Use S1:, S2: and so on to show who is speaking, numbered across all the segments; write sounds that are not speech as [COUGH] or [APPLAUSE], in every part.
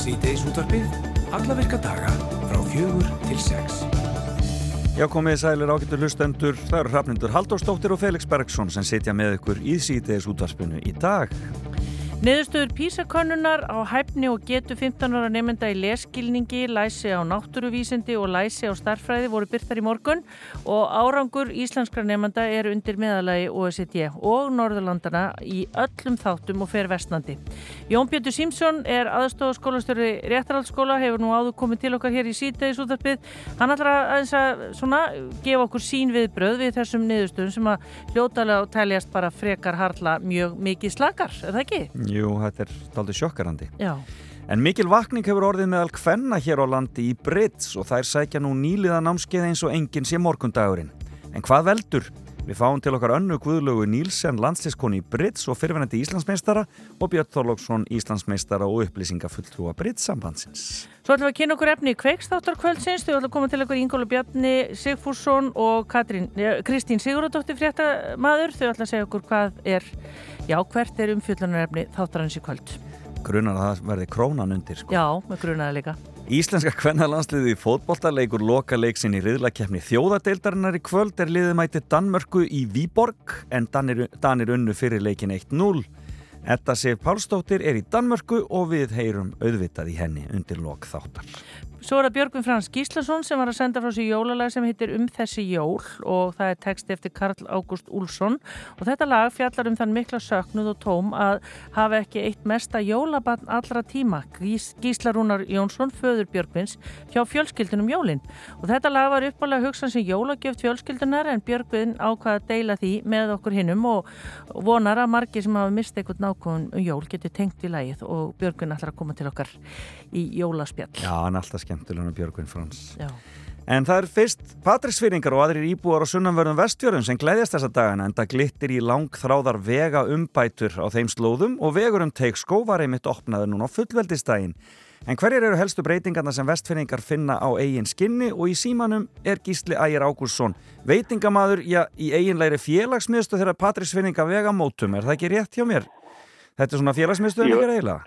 S1: Síðdeis útvarpið, alla virka daga frá fjögur til sex.
S2: Já, komið sælir ágættur hlustendur, það eru Hrafnindur Haldóstóttir og Felix Bergsson sem sitja með ykkur í síðdeis útvarpinu í dag.
S3: Niðurstöður písakönnunar á hæfni og getu 15 ára nefnda í leskilningi, læsi á náttúruvísindi og læsi á starfræði voru byrtar í morgun og árangur íslenskra nefnda er undir meðalagi OECD og Norðurlandana í öllum þáttum og fer vestnandi. Jón Björn Simsson er aðstofaskólastjóri réttarhaldsskóla, hefur nú áður komið til okkar hér í síðdeis útvarpið. Hann ætlar að, að svona, gefa okkur sín við bröð við þessum niðurstöðum sem að hljótalega teljast bara frekar harla mjög mikið slakar, er það ekki?
S2: Jú, þetta er aldrei sjokkarandi.
S3: Já.
S2: En mikil vakning hefur orðið meðal kvenna hér á landi í Brits og þær sækja nú nýliða námskeið eins og enginn sé morgundagurinn. En hvað veldur? Við fáum til okkar önnu guðlögu Nílsen landslískoni í Brits og fyrirvenandi Íslandsmeistara og Björn Þorlóksson Íslandsmeistara og upplýsingafulltrúa Brits-sambandsins.
S3: Svo ætlum við að kynna okkur efni í kveikstáttarkvöldsins. Þau ætlum að koma til okkur Ingólu Bjarni Sigfússon og Katrín, Kristín Sigurðardóttir fréttamaður. Þau ætlum að segja okkur hvað er, já hvert er umfjöldunarefni þáttarans í kvöld.
S2: Grunar að það verði krónan undir sko.
S3: Já, með grunaði líka.
S2: Íslenska kvennalandsliði í fótboltaleikur loka leiksin í riðlakefni þjóðadeildarinnar í kvöld er liðið mæti Danmörku í Výborg en Danir, Danir unnu fyrir leikin 1-0. Etta Sif Pálsdóttir er í Danmörku og við heyrum auðvitað í henni undir lok þáttar.
S3: Svo er það Björgvin Frans Gíslason sem var að senda frá sér jólalag sem heitir Um þessi jól og það er texti eftir Karl Ágúst Úlsson og þetta lag fjallar um þann mikla söknuð og tóm að hafa ekki eitt mesta jólabann allra tíma. Gís, Gíslarúnar Jónsson, föður Björgvins hjá fjölskyldunum jólinn og þetta lag var uppálega hugsan sem jólagjöft fjölskyldunar en Björgvin ákvaða að deila því með okkur hinnum og vonar að margi sem hafa mistið eitthvað nákvæm um jól getur tengt í lagið og Björgvin ætlar að koma til okkar í jólaspjall
S2: Já, hann er alltaf skemmtilega Björgvin Frans
S3: Já.
S2: En það er fyrst Patrísfyrringar og aðrir íbúar á sunnanverðum vestjörðum sem gleyðjast þessa dagana en það glittir í langþráðar vega umbætur á þeim slóðum og vegur um teikskó var einmitt opnaður núna á fullveldistægin. En hverjir eru helstu breytingarna sem vestfyrringar finna á eigin skinni og í símanum er Gísli Ægir Ágúrsson veitingamadur já, í eiginleiri félagsmiðstu þegar Patrísfyrringa vega mótum, er það ekki rétt hjá mér? Þetta er svona félagsmiðstöðin ekki eiginlega?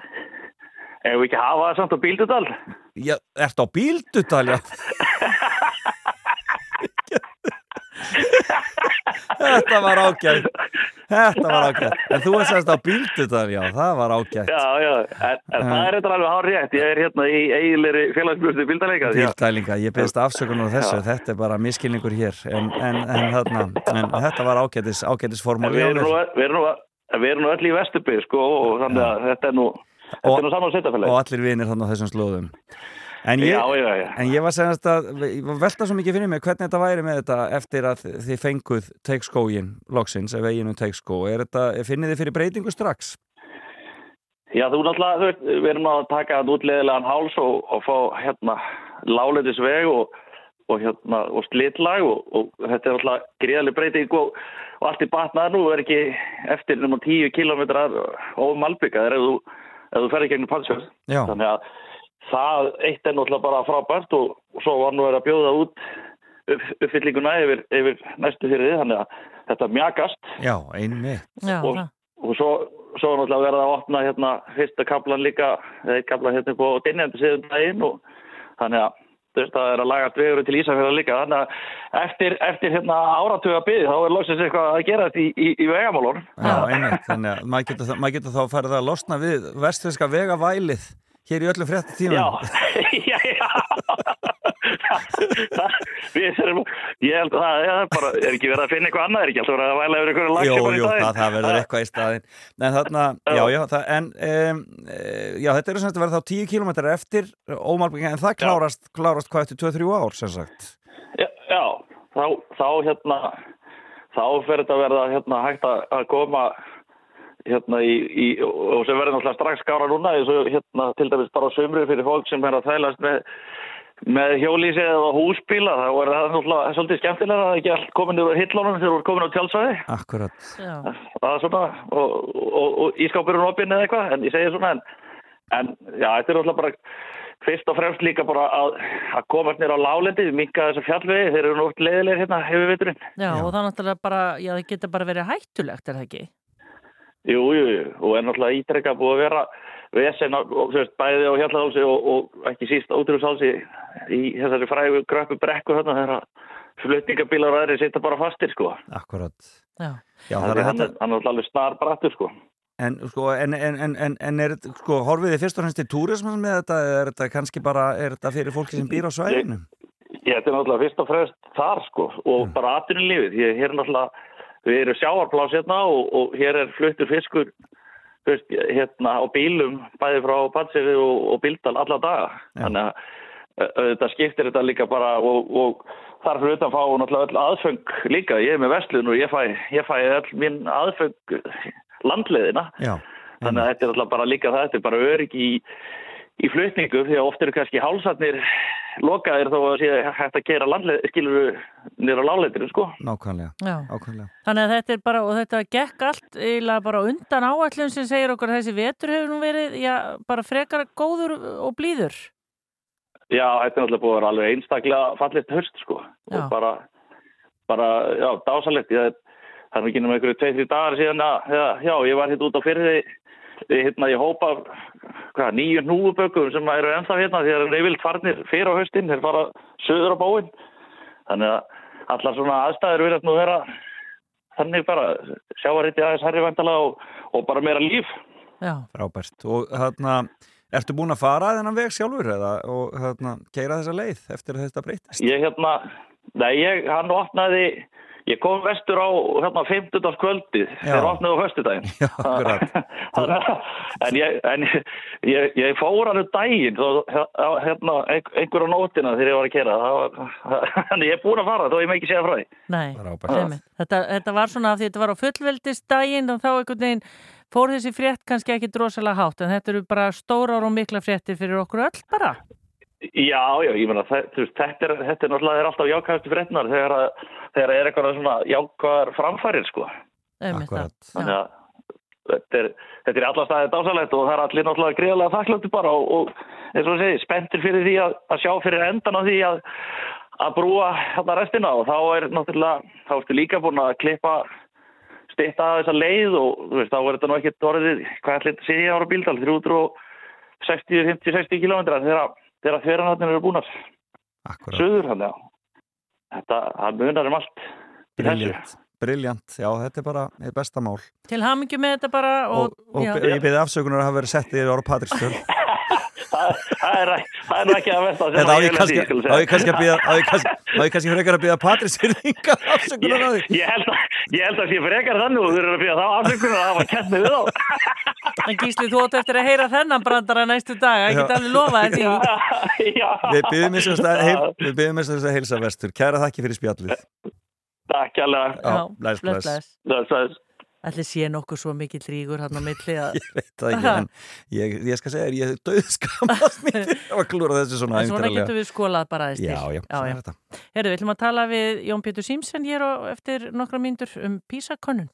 S4: Ef við ekki hafa það samt á bíldudal?
S2: Já, ert á bíldudal, já. Þetta var ágætt. Þetta var ágætt. En þú er sérst á bíldudal, já, það var ágætt.
S4: Já, já, en, en það er eitthvað alveg hár rétt. Ég er hérna í eiginleiri félagsmiðstu bíldalega.
S2: Bíldælinga, ég beðist afsökunar á þessu. Já. Þetta er bara miskilningur hér. En, en, en, þarna, en þetta var ágættis, ágættis formúli.
S4: Við erum nú öll í Vesturbygg, sko, og þannig að þetta er nú... Þetta er nú saman setjafælega.
S2: Og allir vinir þannig á þessum slóðum. En ég,
S4: já, já, já.
S2: en ég var senast að, ég var veltað svo mikið fyrir mig hvernig þetta væri með þetta eftir að þið fenguð teikskógin loksins, ef eiginu teikskó. Er þetta, finnir þið fyrir breytingu strax?
S4: Já, þú náttúrulega, þú við erum að taka þetta útleðilegan háls og, og fá hérna láleitisveg og, og hérna, og slitlag og, og þetta er náttúrulega greiðaleg breyting og allt í batnaðar nú er ekki eftir um 10 kilometrar og malbyggaðir ef þú, ef þú ferði gegnum pansjörð. Þannig að það eitt er náttúrulega bara frábært og, og svo var nú að bjóða út upp, uppfyllinguna yfir, yfir næstu fyrir því þannig að þetta mjagast
S2: Já, einmitt.
S4: Og, og svo, svo náttúrulega verða að opna hérna fyrsta kaplan líka eða eitt kaplan hérna på dinjandi síðan daginn og þannig að það er að laga dvegur til Ísafjörða líka. Þannig að eftir, eftir hérna áratuga byggði þá er lóksins eitthvað að gera þetta í, í, í vegamálun
S2: Já, einmitt, þannig að maður getur, mað getur þá farið að losna við vestfyrska vegavælið hér í öllum frétta tíma [LAUGHS]
S4: Já, já, [LAUGHS] ég held að það er bara er ekki verið að finna eitthvað annað, er ekki alltaf verið að væla yfir einhverju lagsi
S2: Jú, jú, það, það verður eitthvað í staðin en þarna, já, já, það, en um, já, þetta eru sem sagt að verða þá 10 km eftir ómálbygging, en það klárast, klárast hvað eftir 2-3 ár, sem sagt
S4: Já, já þá, þá hérna þá fer þetta að verða hérna hægt að koma hérna í, í og sem verður náttúrulega strax skára núna eins og hérna til dæmis bara sömru fyrir fólk sem er að þælast með, með hjólísi eða húsbíla þá er það náttúrulega svolítið skemmtilega að það ekki allt komin úr hillónum þegar þú er komin á tjálsvæði
S2: Akkurat
S4: það svona og, og, og, og ískápurinn opinn eða eitthvað en ég segja svona en, en já, þetta er náttúrulega bara fyrst og fremst líka bara að, að komast nýra á lálendi, minka þessar fjallvegi, þeir eru nátt leiðilegir hérna hefur viturinn.
S3: Já, já, og það náttúrulega bara, já, það getur bara verið hættulegt, er það ekki?
S4: Jú, jú, jú, og er náttúrulega ítrekka búið að vera vesen bæði á hjallahálsi og, og ekki síst ótrúshálsi í þessari frægu gröppu brekku hérna þegar flutningabílar og aðri sittar bara fastir, sko.
S2: Akkurat.
S3: Já.
S2: Já,
S4: Þannig að hann er hann er alveg snar brattur, sko.
S2: En, sko, en, en, en, en, en er, sko, horfið þið fyrst og fremst til túrisman með þetta eða er þetta kannski bara, er þetta fyrir fólki sem býr á svæðinu?
S4: Ég, þetta er náttúrulega fyrst og fremst þar sko og mm. bara atvinnulífið. Ég, hér er náttúrulega, við erum sjáarplás hérna og, og hér er fluttur fiskur fyrst, hérna á bílum bæði frá Patseri og, og Bíldal alla daga. Já. Þannig að þetta skiptir þetta líka bara og, og þar fyrir utan fá náttúrulega öll aðfeng líka. Ég er með vestlun og ég fæ, ég fæ öll minn aðfeng landleðina.
S2: Já.
S4: Þannig að þetta er alltaf bara líka það, þetta er bara örygg í, í flutningu því að oft eru kannski hálsatnir lokaðir þó að sé hægt að gera landleð, skiluru nýra láleitir, sko.
S2: Nákvæmlega, ákvæmlega.
S3: Þannig að þetta er bara, og þetta gekk allt eiginlega bara undan áallum sem segir okkur að þessi vetur hefur nú verið, já, bara frekar góður og blíður.
S4: Já, þetta er náttúrulega búið að vera alveg einstaklega fallist höst, sko. Já. Og bara, bara, já, dásalegt. Ég það er ekki náttúrulega einhverju tvei-þrjú dagar síðan að, já, ég var hérna út á fyrir því hérna ég hópa hvað, nýju núubökum sem eru ennþá hérna því að það er vilt farnir fyrir á höstin þeir fara söður á bóin þannig að allar svona aðstæður verðast nú vera þannig bara sjáaritti aðeins herri vandala og, og bara meira líf.
S2: Já, frábært. Og hérna Ertu búin að fara þennan veg sjálfur eða og hérna keira þessa leið eftir að þetta breytist?
S4: Ég hérna, nei ég, hann opnaði Ég kom vestur á hérna 15. kvöldið þegar opnaði á höstudaginn.
S2: Já, akkurat. [LAUGHS]
S4: en ég, en ég, ég fór hann um daginn, hérna, einhver á nótina þegar ég var að kera. [LAUGHS] Þannig ég er búin að fara, þó ég með ekki segja frá því.
S3: Nei, þetta, þetta var svona af því þetta var á fullveldistaginn og þá einhvern veginn fór þessi frétt kannski ekki drosalega hátt, en þetta eru bara stórar og mikla fréttir fyrir okkur öll bara.
S4: Já, já, ég meina, þetta er, þetta er náttúrulega alltaf jákvæðast fréttnar þegar að þegar það er eitthvað svona jákvæðar framfærir sko.
S2: Akkurat.
S4: Þannig að þetta er, þetta er alltaf staðið dásalegt og það er allir náttúrulega greiðlega þakkláttu bara og, og eins og það segi, spenntir fyrir því að, að sjá fyrir endan á því að, að brúa hérna restina og þá er náttúrulega, þá ertu líka búin að klippa stitta að þessa leið og veist, þá er þetta nú ekkert orðið, hvað ætlir þetta segja ára bíldal, 360, 50, 60 km þegar þverjanatnir eru búinar. Suður hann, já. Þetta, það munar um allt.
S2: Briljant, briljant, já þetta er bara er besta mál.
S3: Til hamingi með þetta bara
S2: og, og, og ég byrði afsökunar að hafa verið sett í orða Patríksfjörn [LAUGHS]
S4: Það er ekki að versta
S2: á ég kannski að býða á ég kannski frekar að býða Patríksfjörninga afsökunar að
S4: því. Ég held að ég held að ég frekar þannig og þú eru að býða þá afsökunar að hafa kent með við á [LAUGHS]
S3: En Gísli, þú ótt eftir að heyra þennan brandara næstu dag, ég get alveg lofa
S2: þetta [LAUGHS] Við byrjum eins og þess að heilsa vestur. Kæra þakki fyrir spjallið.
S4: Takk alveg
S3: Allir sé nokkuð svo mikið tríkur hann á milli
S2: að... [LAUGHS] Ég veit það ekki, en ég, ég skal segja þér, ég döðskamast [LAUGHS] mér að klúra þessu svona
S3: En svona getur við skolað bara aðeins
S2: til. Já, já, svona er þetta.
S3: Herru, við ætlum að tala við Jón Pétur Símsen hér og eftir nokkra myndur um Písakönnun.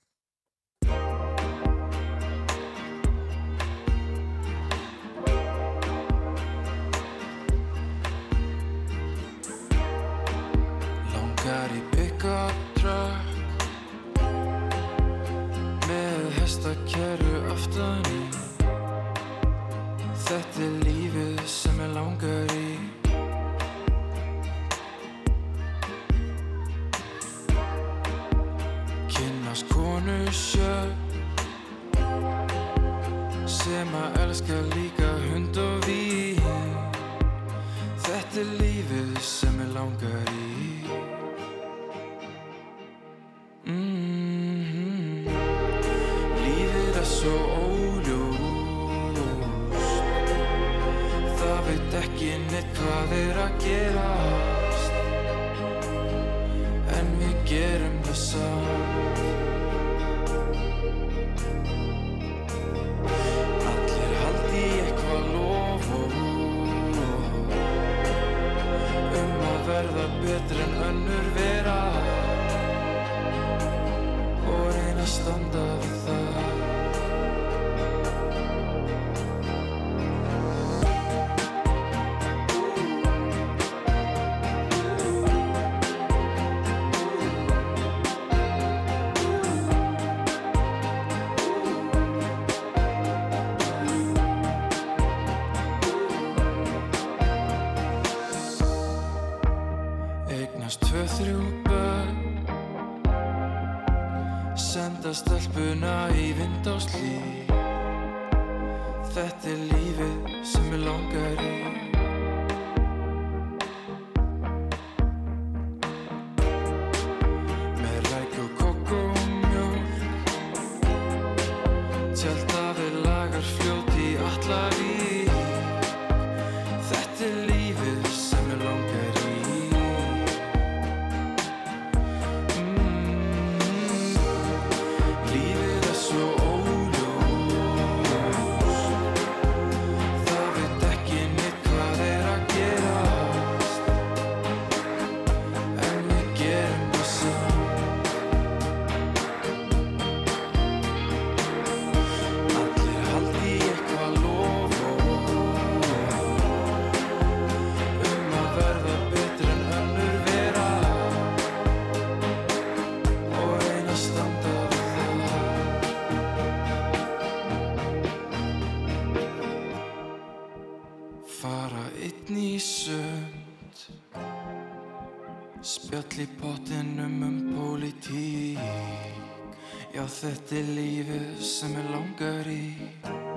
S5: Langar í pick-up truck often þetta er lífið sem ég langar í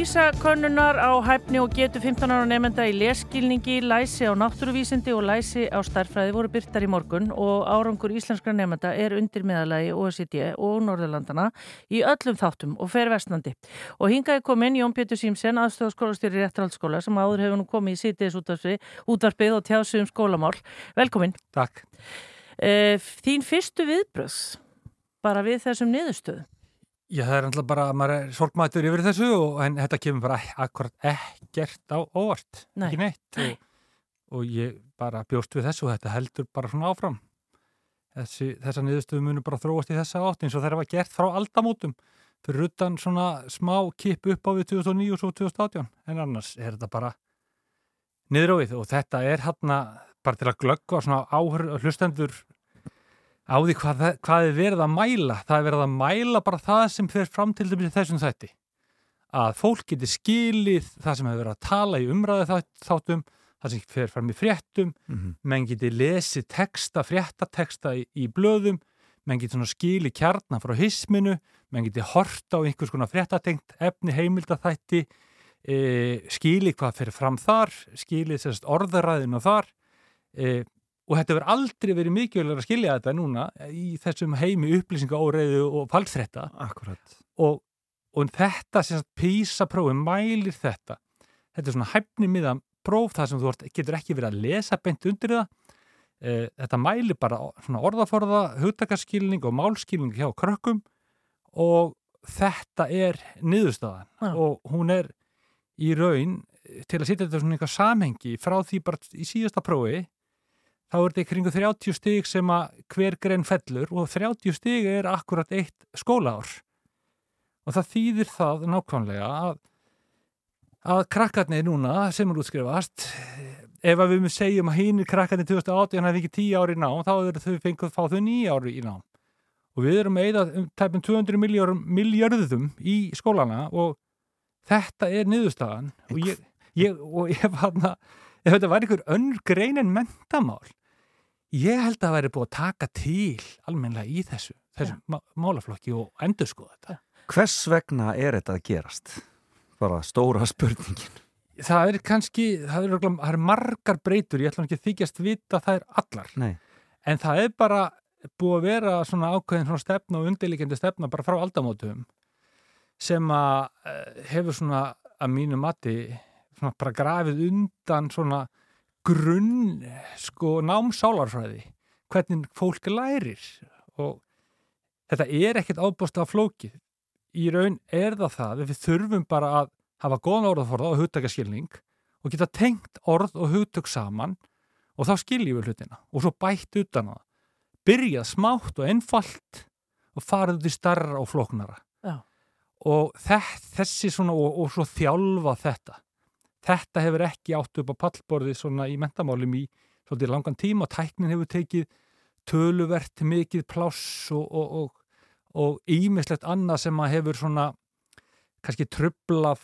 S3: PISA-könnunar á hæfni og getu 15 ára nefnda í leskilningi, læsi á náttúruvísindi og læsi á starffræði voru byrtar í morgun og árangur íslenskra nefnda er undir meðalagi OECD og Norðurlandana í öllum þáttum og fer vestnandi. Og hingaði komin Jón Pétur Símsen, aðstofaskólastjóri Réttarhaldsskóla sem áður hefur nú komið í sítiðis útvarpið og tjásu um skólamál. Velkomin.
S6: Takk.
S3: Eh, Þín fyrstu viðbröðs bara við þessum niðurstöðu.
S6: Já, það er alltaf bara að maður er sorgmættur yfir þessu og en þetta kemur bara akkurat ekkert á óvart,
S3: Nei.
S6: ekki neitt og, og ég bara bjóst við þessu og þetta heldur bara svona áfram. Þessi, þessa niðurstöðu munur bara þróast í þessa átt eins og þeirra var gert frá aldamótum fyrir utan svona smá kip upp á við 2009 og svo 2018 en annars er þetta bara við og þetta er hérna bara til að glöggva svona áhör hlustendur á því hvað, hvað er verið að mæla. Það er verið að mæla bara það sem fer fram til þessum þætti. Að fólk geti skilið það sem hefur verið að tala í umræðu þáttum, það sem fer fram í fréttum,
S2: Mhm.
S6: menn geti lesið texta, fréttateksta í, í blöðum, menn geti svona skilið kjarnar frá hisminu, menn geti hort á einhvers konar fréttatengt efni heimildathætti, e, skilið hvað fer fram þar, skilið orðaræðinu þar e, og þetta verður aldrei verið mikilvægur að skilja þetta núna í þessum heimi upplýsinga óreiðu og falsfrétta.
S2: Akkurat.
S6: og, og þetta sem sagt PISA-prófi mælir þetta. Þetta er svona hæfni miðan próf það sem þú ert, getur ekki verið að lesa beint undir það. E, þetta mælir bara svona orðaforða hugtakaskilning og málskilning hjá krökkum. Og þetta er niðurstaðan.
S3: Já.
S6: og hún er í raun til að setja þetta svona einhver samhengi frá því bara í síðasta prófi þá er þetta í kringu 30 stig sem að hver grein fellur og 30 stig er akkurat eitt skólaár. Og það þýðir það nákvæmlega að, að krakkarnir núna sem er útskrifast ef að við segjum að hínir krakkarnir 2018 hefði ekki 10 ári í nám þá er þau fenguð fá þau 9 ári í nám. Og við erum með um tæpum 200 miljörðum, í skólana og þetta er niðurstaðan. Og ég, ég, og ef, hana, ef þetta var einhver önnur grein en mentamál ég held að það væri búið að taka til almennilega í þessu, þessu má, málaflokki og endur skoða þetta
S2: Hvers vegna er þetta að gerast? Bara stóra spurningin.
S6: það er kannski, það er, það er margar breytur, ég ætla ekki að þykjast vita það er allar,
S2: Nei.
S6: en það er bara búið að vera svona ákveðin svona stefna og undirlikjandi stefna bara frá aldamótum sem að eh, hefur svona að mínu mati svona bara grafið undan svona grunn sko námsálarfræði hvernig fólk lærir. Og þetta er ekkert ábúst af flókið. Í raun er það það að við þurfum bara að hafa góðan orðaforða og hugtakaskilning og geta tengt orð og hugtök saman og þá skiljum við hlutina og svo bætt utan það. Byrjað smátt og einfalt og farið í starra og flóknara.
S3: Já.
S6: og þess, þessi svona og, og svo þjálfa þetta þetta hefur ekki átt upp á pallborði svona í mentamálum í svolítið langan tíma og tæknin hefur tekið töluvert mikið pláss og, og, og, og ímislegt annað sem að hefur svona kannski trublað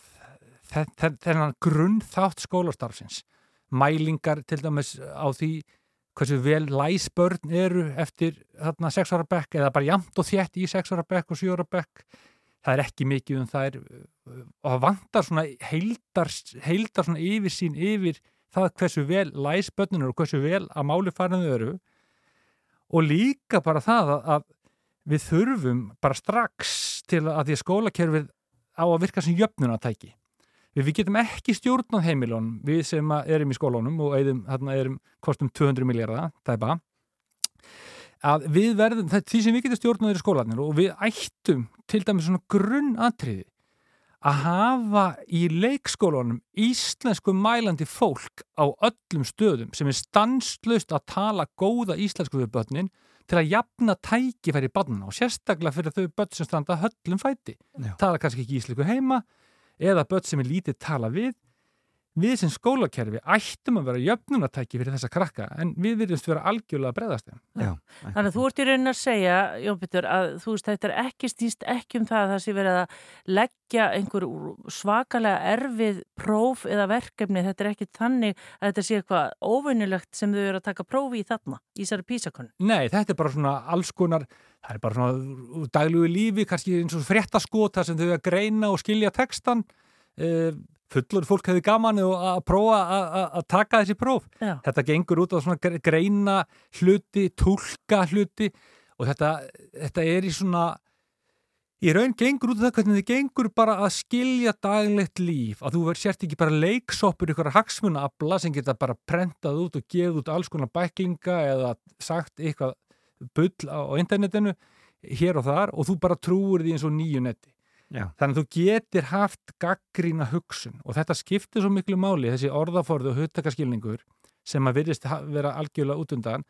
S6: þe- þe- þennan grunn þátt skólastarfsins. Mælingar til dæmis á því hversu vel læsbörn eru eftir þarna 6 ára bekk eða bara jamt og þétt í 6 ára bekk og 7 ára bekk það er ekki mikið um er og það vantar svona heildar, heildar svona yfirsýn yfir það hversu vel læsbörnun eru og hversu vel að máli farinu eru. Og líka bara það að, við þurfum bara strax til að því að skólakerfið á að virka sem jöfnunatæki við, við getum ekki stjórnað heimilunum við sem erum í skólunum og eðum, erum kostum 200 miljardar tæpa að við verðum, það er því sem við getum stjórnað er skólanir og við ættum til dæmis svona grunnatriði að hafa í leikskólanum íslensku mælandi fólk á öllum stöðum sem er stanslust að tala góða íslensku við börnin til að jafna tækifæri barnina og sérstaklega fyrir þau börn sem standa höllum fæti.
S2: Já.
S6: Tala kannski ekki íslensku heima eða börn sem er lítið tala við. Við sem skólakerfi ættum að vera jöfnunatæki fyrir þessa krakka en við virðumst vera algjörlega að breyðast þeim.
S2: Já.
S3: Þannig að þú ert í raunin að segja, Jón Pétur, að þú veist, þetta er ekki stýst ekki um það að það sé verið að leggja einhver svakalega erfið próf eða verkefni, þetta er ekki þannig að þetta sé eitthvað óvinnilegt sem þau eru að taka prófi í þarna, í þessari písakonu.
S6: Nei, þetta er bara svona alls konar, það er bara svona daglegu lífi, kannski eins og fréttaskota sem þau að greina og skilja textan uh, fullur fólk hefði gaman að prófa að- taka þessi próf.
S3: Já.
S6: Þetta gengur út á svona gre- greina hluti, tólka hluti og þetta, þetta er í svona í raun gengur út á það hvernig þið gengur bara að skilja daglegt líf að þú verð sért ekki bara leiksoppur ykkur hagsmunabla sem geta bara prentað út og gefið út alls konar bæklinga eða sagt eitthvað bull á, internetinu hér og þar og þú bara trúir því eins og nýju netti
S2: Já.
S6: þannig að þú getur haft gaggrína hugsun og þetta skiptir svo miklu máli þessi orðaforðu og huttakaskilningur sem að virðist vera algjörlega út undan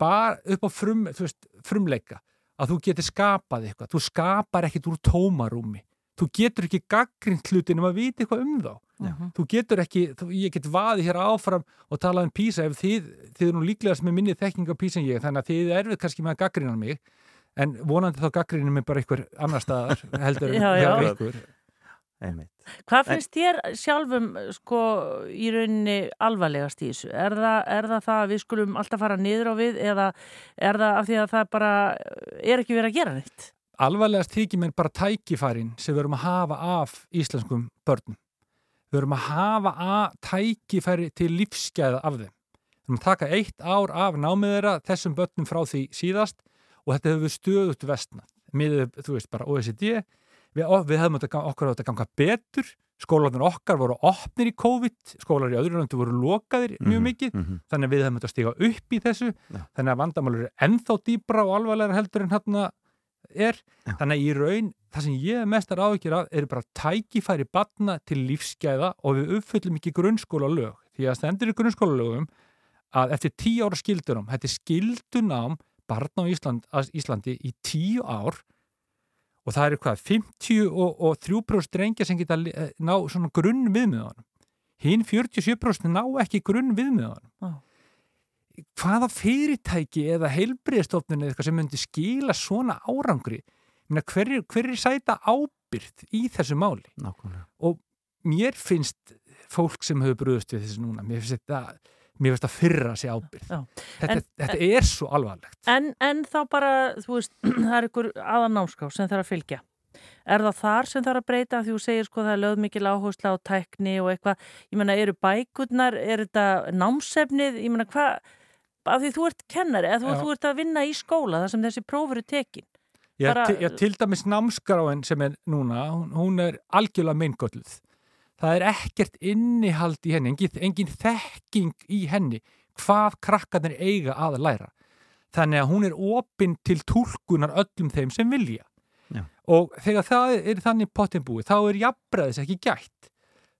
S6: bara upp á frum, veist, frumleika að þú getur skapað eitthvað. Þú skapar ekkit úr tómarúmi. Þú getur ekki gaggrínt hlutin um að vita eitthvað um þá.
S2: Já.
S6: þú getur ekki, þú, ég get vaði hér áfram og talað um písa ef þið, þið er nú líklegast með minni þekking á písa en ég þannig að þið er erfið kannski með að gaggrína mig en vonandi þá gaggrína mig bara einhver annar staðar heldur
S3: Já, já.
S6: ykkur
S2: Einmitt.
S3: Hvað finnst þér sjálfum sko í rauninni alvarlegast í þessu? Er það, er það það að við skulum alltaf fara niður á við eða er það af því að það bara er ekki verið að gera neitt?
S6: alvarlegast þykir mér bara tækifærin sem við erum að hafa af íslenskum börnum. Við erum að hafa að tækifæri til lífsgæða af þeim. Við erum að taka eitt ár af námið þeirra þessum börnum frá því síðast og þetta hefur stöðut vestna. Miðið, þú veist, bara OECD. Við, við hefum þetta, okkur á þetta ganga betur. Skólanir okkar voru opnir í COVID, skólar í öðru landu voru lokaðir mjög
S2: Mhm,
S6: mikið
S2: mhm.
S6: þannig að við hefum þetta stiga upp í þessu
S2: Já.
S6: þannig að vandamálur eru ennþá dýbra og alvarlega heldur en hérna er
S2: Já.
S6: þannig að í raun, það sem ég er mestar áhyggjur af eru bara tækifæri batna til lífsgæða og við uppfyllum ekki grunnskóla lög því að stendur í grunnskóla lögum að eftir tíu ára skildunum þetta er skildunám barna á Ísland, Íslandi í tíu ár og það eru hvað 50 og, og 3% drengja sem geta eh, ná svona grunn viðmiðanum hinn 47% ná ekki grunn viðmiðanum
S3: Já.
S6: hvaða fyrirtæki eða heilbriðstofnun eða eitthvað sem myndi skila svona árangri Meina, hver, er- hver er sæta ábyrð í þessu máli
S2: Nákvæmlega.
S6: og mér finnst fólk sem hefur brúðust við þessu núna mér finnst þetta mér finnst að fyrra sig ábyrð
S3: Já.
S6: þetta,
S3: En-
S6: þetta er svo alvarlegt
S3: En, en þá bara, þú veist, [CLEARS THROAT] það er ykkur aðan námskrá sem þarf að fylgja. Er það þar sem þarf að breyta því þú segir sko það er lögð mikil áhersla á tækni og eitthvað, ég meina eru bækurnar, er þetta námsefnið, ég meina hvað, af því þú ert kennari, eða þú, þú ert að vinna í skóla þar sem þessi próf eru tekin.
S6: Já,
S3: Bara-
S6: til dæmis námskráin sem er núna, hún, hún er algjörlega meingölluð. Það er ekkert innihald í henni, engin, engin þekking í henni hvað krakkarnir eiga að læra. Þannig að hún er opinn til túlkunar öllum þeim sem vilja.
S2: Já.
S6: Og þegar það er þannig pottin búið, þá er jafnbræðis ekki gætt.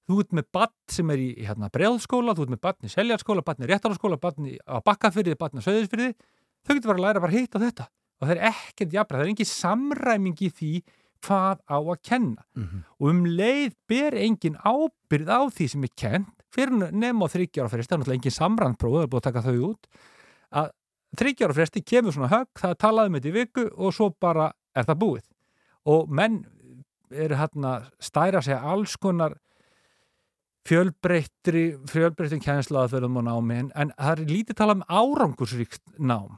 S6: Þú ert með bann sem er í hérna, breiðskóla, þú ert með bann í seljarskóla, bann í réttarskóla, bann á bakkafyrði, bann á söðisfyrði. Þau getur bara að læra bara hitt á þetta. Og það er ekkert jafnbræð, það er engin samræming í því hvað á að kenna. Og um leið ber engin ábyrð á því sem er kent, fyrir nefn á þryggjára fresti, það er náttúrulega engin samrændpróf, það er búið að taka þau út, að þryggjára fresti kemur svona högg, það er talað um þetta í viku og svo bara er það búið. Og menn eru hérna stæra sig alls konar fjölbreyttri, fjölbreyttum kjænslaðaðferðum og námi, en, en það er lítið talað um árangursríkt nám.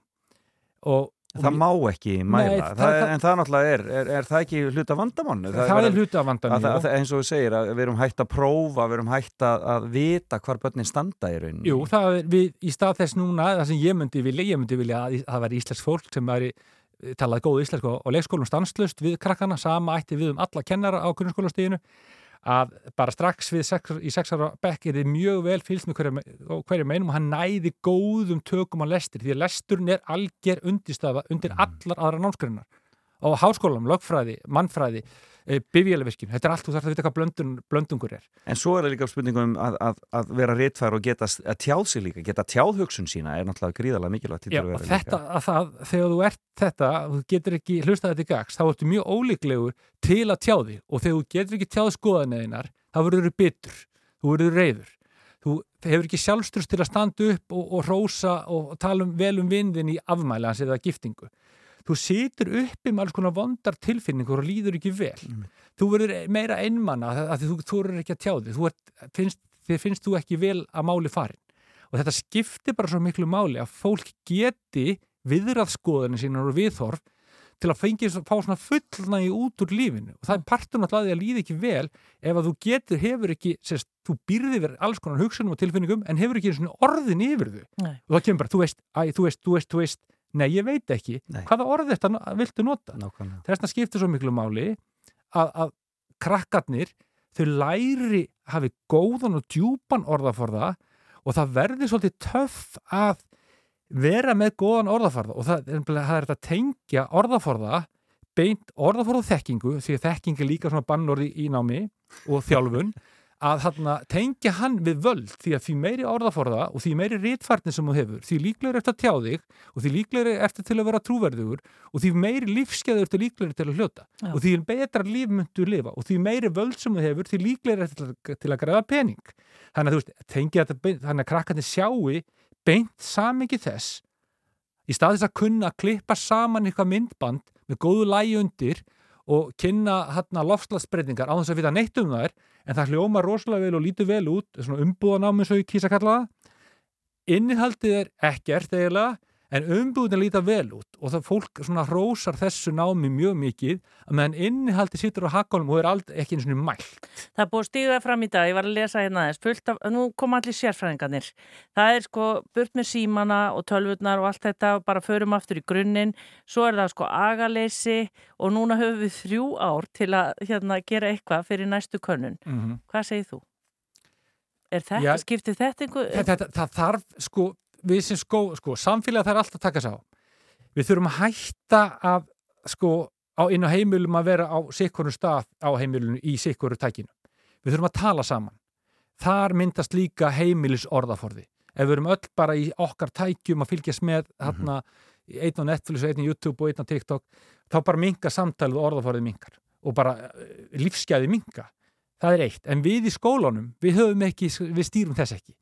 S6: Og, og
S2: Það má ekki mæla,
S6: Nei,
S2: það,
S6: það-
S2: en það náttúrulega er, er, er það ekki hluta vandamannu?
S6: það, er
S2: að, að, eins og þú segir að við erum hægt að prófa, við erum hægt að, vita hvar börnin standa í rauninni.
S6: Jú, það er við í stað þess núna, það sem ég myndi vilja, ég myndi vilja að það væri íslensk fólk sem væri eh, talað góð íslensku og leikskólum stanslust við krakkana, sama ætti við um alla kennara á grunnskólastíðinu, að bara strax við sex, í sexara bekk er þið mjög vel fylgst með hverju, og hverju meinum og hann næði góðum tökum á lestir, því að lesturinn er alger undirstafa undir allar aðra námskrinnar á háskólam, lögfræði, mannfræði bifjælevirkjum, þetta er allt, þú þarf að vita hvað blöndun, blöndungur er.
S2: En svo er það líka spurningum að, að, að vera réttfær og geta að tjáð sig líka, geta tjáð hugsun sína er náttúrulega gríðarlega mikilvægt
S6: Já, þetta, að það, þegar þú ert þetta, þú getur ekki hlustað þetta í gags, þá ertu mjög ólíklegur til að tjá því og þegar þú getur ekki tjáð skoðanæðinar, þá verður þú bitur, þú verður reyður. Þú hefur ekki sjálfstrust til að standa upp og, og rósa og tala um, vel um vindin í afmæli hans eða giftingu. Þú situr uppi með alls konar vondar tilfinningur og líður ekki vel. Þú verður meira einmanna að, að þú, verður ekki að tjá því. Þú ert, finnst, finnst þú ekki vel að máli farin. Og þetta skiptir bara svo miklu máli að fólk geti viðrað skoðanir sínar og viðhorf til að fengi, fá svona fullnægi út úr lífinu og það er partur náttúrulega að því að líði ekki vel ef að þú getur, hefur ekki sérst, þú býrði verið alls konar hugsunum og tilfinningum en hefur ekki einu svona orðin yfir þau
S3: Nei.
S6: og það kemur bara, þú veist, æ, þú veist, þú veist, þú veist nei, ég veit ekki,
S2: Nei.
S6: hvaða orð þetta viltu nota?
S2: Nákvæmlega.
S6: Þess vegna skiptir svo miklu máli að, að krakkarnir þau læri hafi góðan og djúpan orðaforða og það verði svolítið töff að vera með góðan orðaforða og það, það er að tengja orðaforða beint orðaforða og þekkingu því að þekking er líka svona bannorði í námi og þjálfun [LAUGHS] að þarna, tengja hann við völd því að því meiri orðaforða og því meiri rítfarnir sem þú hefur, því líklegur eftir að tjá þig og því líklegur eftir til að vera trúverðugur og því meiri lífskeður eftir líklegur til að hljóta
S3: Já.
S6: og því betra líf myndu lifa og því meiri völd sem þú hefur því líklegur eftir til, til að græða pening þannig að þú veist, tengja þetta þannig að krakkarnir sjáu beint samingi þess í stað þess að kunna að klippa saman eitthvað myndband með góðu lægi undir og kynna hérna lofslagsbreytingar á þess að vita neitt um þær en það hljóma rosalega vel og lítur vel út svona umbúðanám eins og ég kýsa að kalla það. Innihaldið er ekkert eiginlega en umbúðin líta vel út og það fólk svona hrósar þessu námi mjög mikið að meðan innihaldið sittur á hakkanum og er aldrei ekki eins og mælt
S3: Það er búið að stíga það fram í dag, ég var að lesa hérna aðeins, fullt af, nú kom allir sérfræðingarnir. Það er sko burt með símana og tölvurnar og allt þetta og bara förum aftur í grunninn. Svo er það sko agaleysi og núna höfum við þrjú ár til að hérna, gera eitthvað fyrir næstu könnun.
S6: mm -hmm.
S3: Hvað segir þú? Er þetta,
S6: Já.
S3: skiptir þetta einhver?
S6: það, það, það þarf sko, við sem sko, sko samfélag þarf alltaf að taka sá við þurfum að hætta að sko á, inn á heimilum að vera á sikkurum stað á heimilinu í sikkuru tækinu. Við þurfum að tala saman. Þar myndast líka heimilis orðaforði ef við erum öll bara í okkar tækjum að fylgjast með hérna, einn á Netflix og einn á YouTube og einn á TikTok þá bara minga samtalið og orðaforðið mingar og bara eh, lífsgæði minga það er eitt, en við í skólanum við ekki, við stýrum þess ekki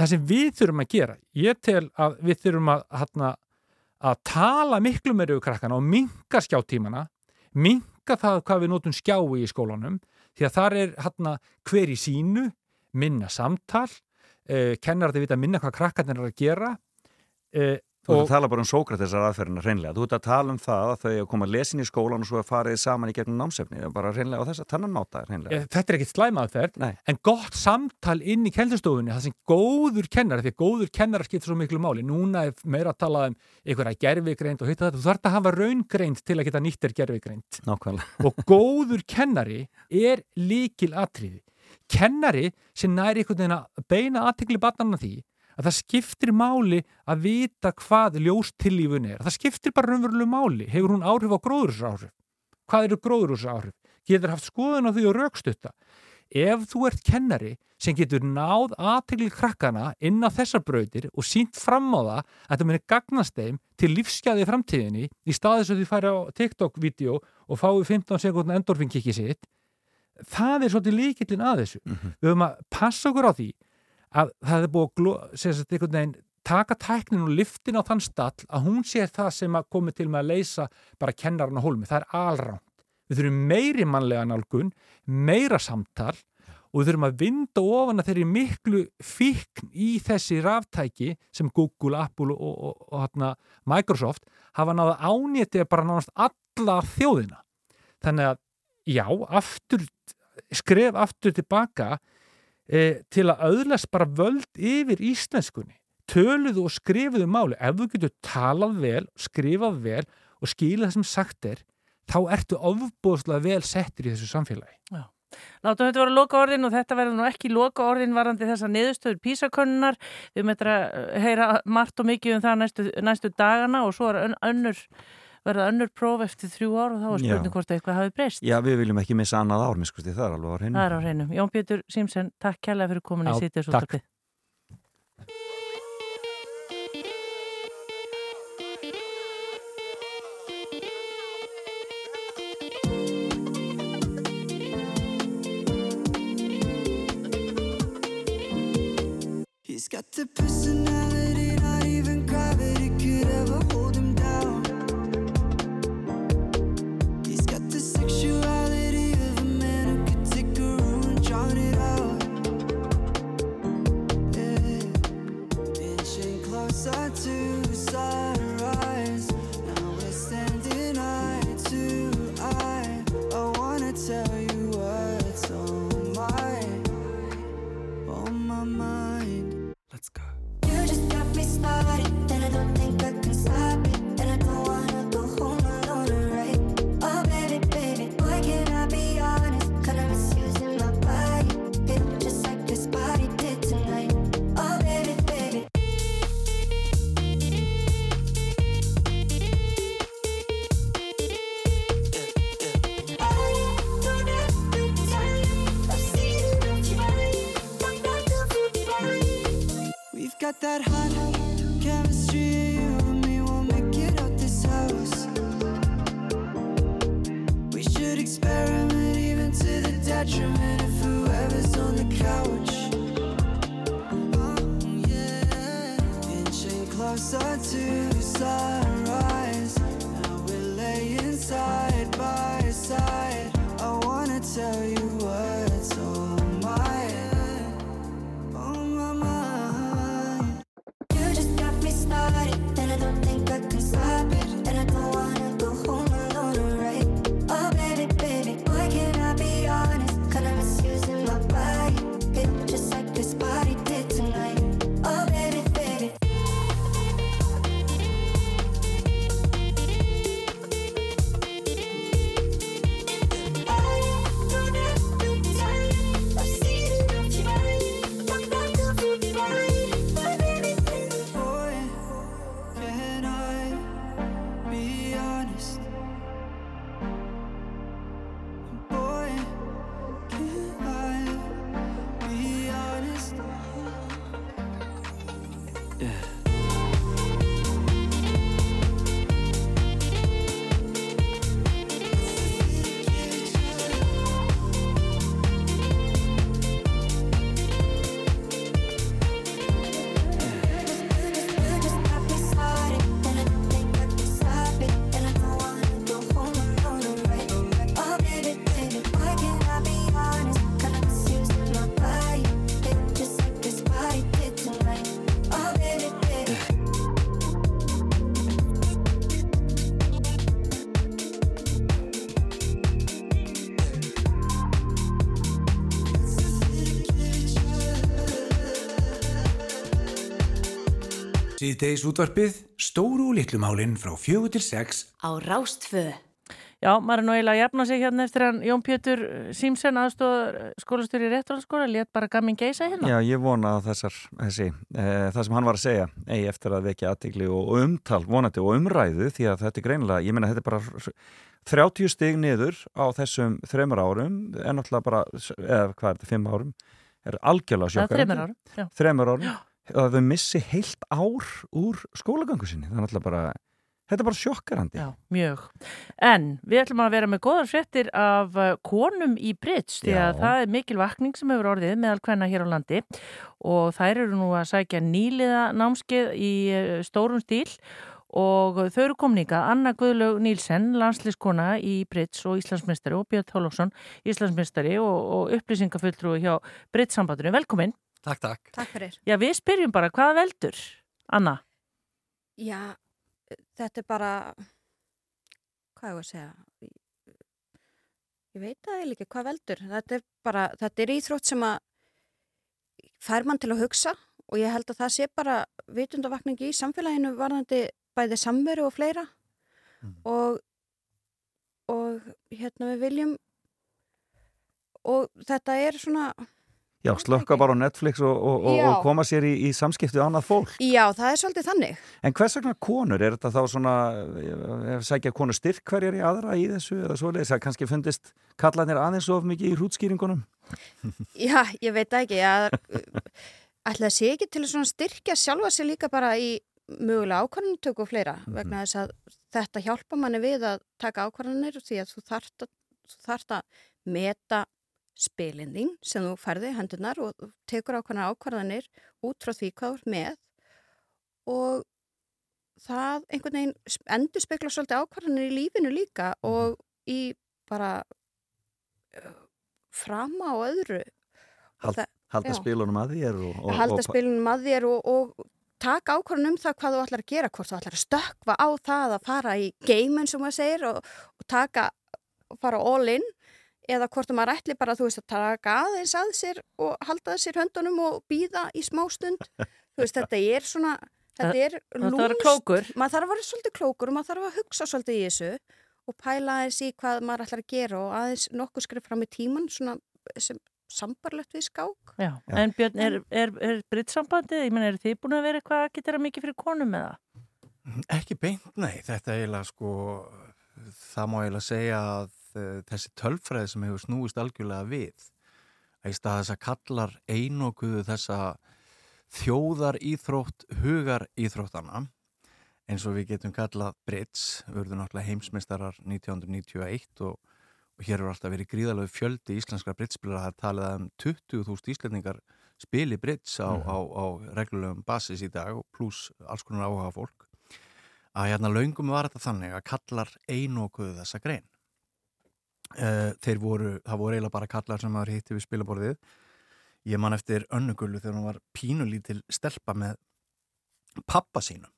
S6: það sem við þurfum að gera ég tel að við þurfum að hérna, að tala miklu meira yfir krakkana og minka skjáttímana minka það hvað við notum skjái í skólanum því að þar er hérna hver í sínu minna samtal uh, kennar þetta vita minna hvað krakkarnir er að gera uh,
S2: Þú ert að tala bara um Sókratesar aðferðina hreinlega. Þú ert að tala um það að þau að koma að lesin í skólan og svo að farið saman í gegnum námsefni. Bara hreinlega á þess að tannan máta hreinlega.
S6: eh, þetta er ekkit slæmaðferð
S2: Nei.
S6: en gott samtal inn í keldustofunni það sem góður kennar, því að góður kennar skiptir svo miklu máli, núna er meira að tala um einhverja gerfigreind og hitta þetta þú þarf að hafa raungreind til að geta nýttir gerfigreind
S2: Nákvæmlega. [LAUGHS]
S6: og góður kennari er líkil atriði kennari sem næri einhvern veginn að beina aðtekli barnarna því að það skiptir máli að vita hvað ljóstillífun er. Það skiptir bara raunverulegu máli. Hefur hún áhrif á gróðursáhrif hvað eru gróðursáhrif getur haft skoðun á því og raukstutta ef þú ert kennari sem getur náð aðtekli krakkana inn á þessar brautir og sínt fram á það að þetta muni gagnast þeim til lífsgæði í framtíðinni í staðis að því færi á TikTok-vídeó og fái 15 sekundin endorfin kikki sitt það er svolítið líkillin að þessu. Við höfum að passa okkur á því að það er búið að taka tæknin og liftin á þann stall að hún sé það sem að komi til með að leysa bara kennarinn á hólmi, það er alránt við þurfum meiri mannlega nálgun meira samtal og við þurfum að vinda ofan að þeirri miklu fíkn í þessi ráftæki sem Google, Apple og, og, og, hana, Microsoft hafa náða ánýtti bara nánast alla þjóðina. Þannig að já, aftur skref aftur tilbaka e, til að auðlast bara völd yfir íslenskunni. Töluðu og skrifuðu máli. Ef þú getur talað vel, skrifað vel og skilað það sem sagt er þá ertu ofbúðslega vel settir í þessu samfélagi.
S3: Látum þetta vera loka orðin og þetta verður nú ekki loka orðin varandi þessa niðurstöður písakönnunar. Við möttum að heyra margt og mikið um það næstu, næstu dagana og svo er ön- önnur, verða önnur próf eftir þrjú ár og þá er
S2: Já.
S3: spurning hvort eitthvað hafi breyst.
S2: Já, við viljum ekki missa annað ár, mér skusti, það er alveg á hreinu.
S3: Það er á hreinum. Jón Pétur Simsen, takk kærlega fyrir komin í
S6: takk.
S7: He's got the personality, got that hot chemistry, you and me will make it out this house. We should experiment even to the detriment of whoever's on the couch. Oh, yeah. Inching closer to sunrise.
S1: Síðdeis útvarpið, stóru og litlu málinn frá fjögur til sex.
S8: Á Rástfö.
S3: Já, maður er nú eiginlega að jafna sig hérna eftir hann Jón Pétur Símsen aðstóð skólastjóri í réttarhaldsskóla, létt bara gamin geisa hérna.
S2: Já, ég vona að þessar, þessi, e, það sem hann var að segja, eigi eftir að vekja aðtikli og, umtal, vonandi og umræðu því að þetta er greinilega, ég meina þetta er bara 30 stig niður á þessum þreymur árum, en náttúrulega bara, eða hvað er þetta, 5 árum, er algjörlega
S3: Það er þreymur árum. Já.
S2: Þreymur árum, að þau missi heilt ár úr skólagöngu sinni, það er náttúrulega bara, þetta er bara sjokkarandi.
S3: Já, mjög. En við ætlum að vera með góðar fréttir af uh, konum í Brits því að það er mikil vakning sem hefur orðið meðal hvenna hér á landi og þær eru nú að sækja nýliða námskeið í uh, stórum stíl og þau eru komninga Anna Guðlaug Nílsen, landslískona í Brits og Íslandsmestari og Björn Þálóksson, Íslandsmestari og, og upplýsingafulltrúi hjá Brits sambandinu. Velkomin.
S9: Takk, takk.
S10: Takk fyrir.
S3: Já, við spyrjum bara, hvað veldur? Anna?
S10: Já, þetta er bara, hvað er að segja? Ég veit það eiginlega ekki, hvað veldur? Þetta er bara, þetta er íþrótt sem að fær mann til að hugsa og ég held að það sé bara vitundavakningi í samfélaginu varðandi bæði samveru og fleira og, og hérna við viljum og þetta er svona,
S2: Já, slökka bara á Netflix og, og, og, koma sér í, í samskipti á annað fólk.
S10: já það er svolítið þannig.
S2: En hvers vegna konur? Er þetta þá svona, ef sækja konur styrk hverjar í aðra í þessu eða svoleiðis að kannski fundist kallarnir aðeins of mikið í hrútskýringunum? [LAUGHS]
S10: Já, ég veit það ekki að ætla það sé ekki til að styrkja sjálfa sig líka bara í mögulega ákvarðanutöku og fleira vegna þess að þetta hjálpa manni við að taka ákvarðanir því að þú þarft að, þú þarft að meta spilindin sem þú færði hendunar og tekur ákvarðanar ákvarðanir út frá því hvað þú ert með og það einhvern veginn endur spekla svolítið ákvarðanir í lífinu líka og í bara frama og öðru.
S2: Hald,
S10: það-
S2: halda spilunum að þér og, og,
S10: halda spilunum að þér og, og taka ákvörðun um það hvað þú ætlar að gera hvort þú ætlar að stökkva á það að fara í geimun sem maður segir og, og taka og fara all in eða hvort maður ætli bara þú veist að taka aðeins að sér og halda sér höndunum og býða í smá stund þú veist þetta er svona þetta er
S3: klókur.
S10: maður þarf að vera svolítið klókur og maður þarf að hugsa svolítið í þessu og pæla aðeins í hvað maður ætlar að gera og aðeins nokkuð skrif fram í tíman svona sem sambarlegt við skák
S3: Já. En Björn, er, er, er brittsambandið, ég menn, er þið búin að vera eitthvað að geta mikið fyrir konum með það?
S9: Ekki beint, nei. Þetta er eiginlega sko, það má eiginlega segja að uh, þessi tölfræði sem hefur snúist algjörlega við, að í stað þess að kallar einokuðu þessa þjóðar íþrótt, hugar íþróttana, eins og við getum kallað Brits, vörðu náttúrulega heimsmeistarar 1991 og, og hér eru alltaf verið gríðalegu fjöldi íslenskra Britsspilara, það er talið um 20.000 íslendingar spili Brits á, á, á reglulegum basis í dag pluss alls konar áhuga fólk að hérna löngum var þetta þannig að kallar einokuðu þessa grein þeir voru, það voru eiginlega bara kallar sem maður hitti við spilaborðið. Ég man eftir önnugullu þegar hún var pínulítil stelpa með pappa sínum.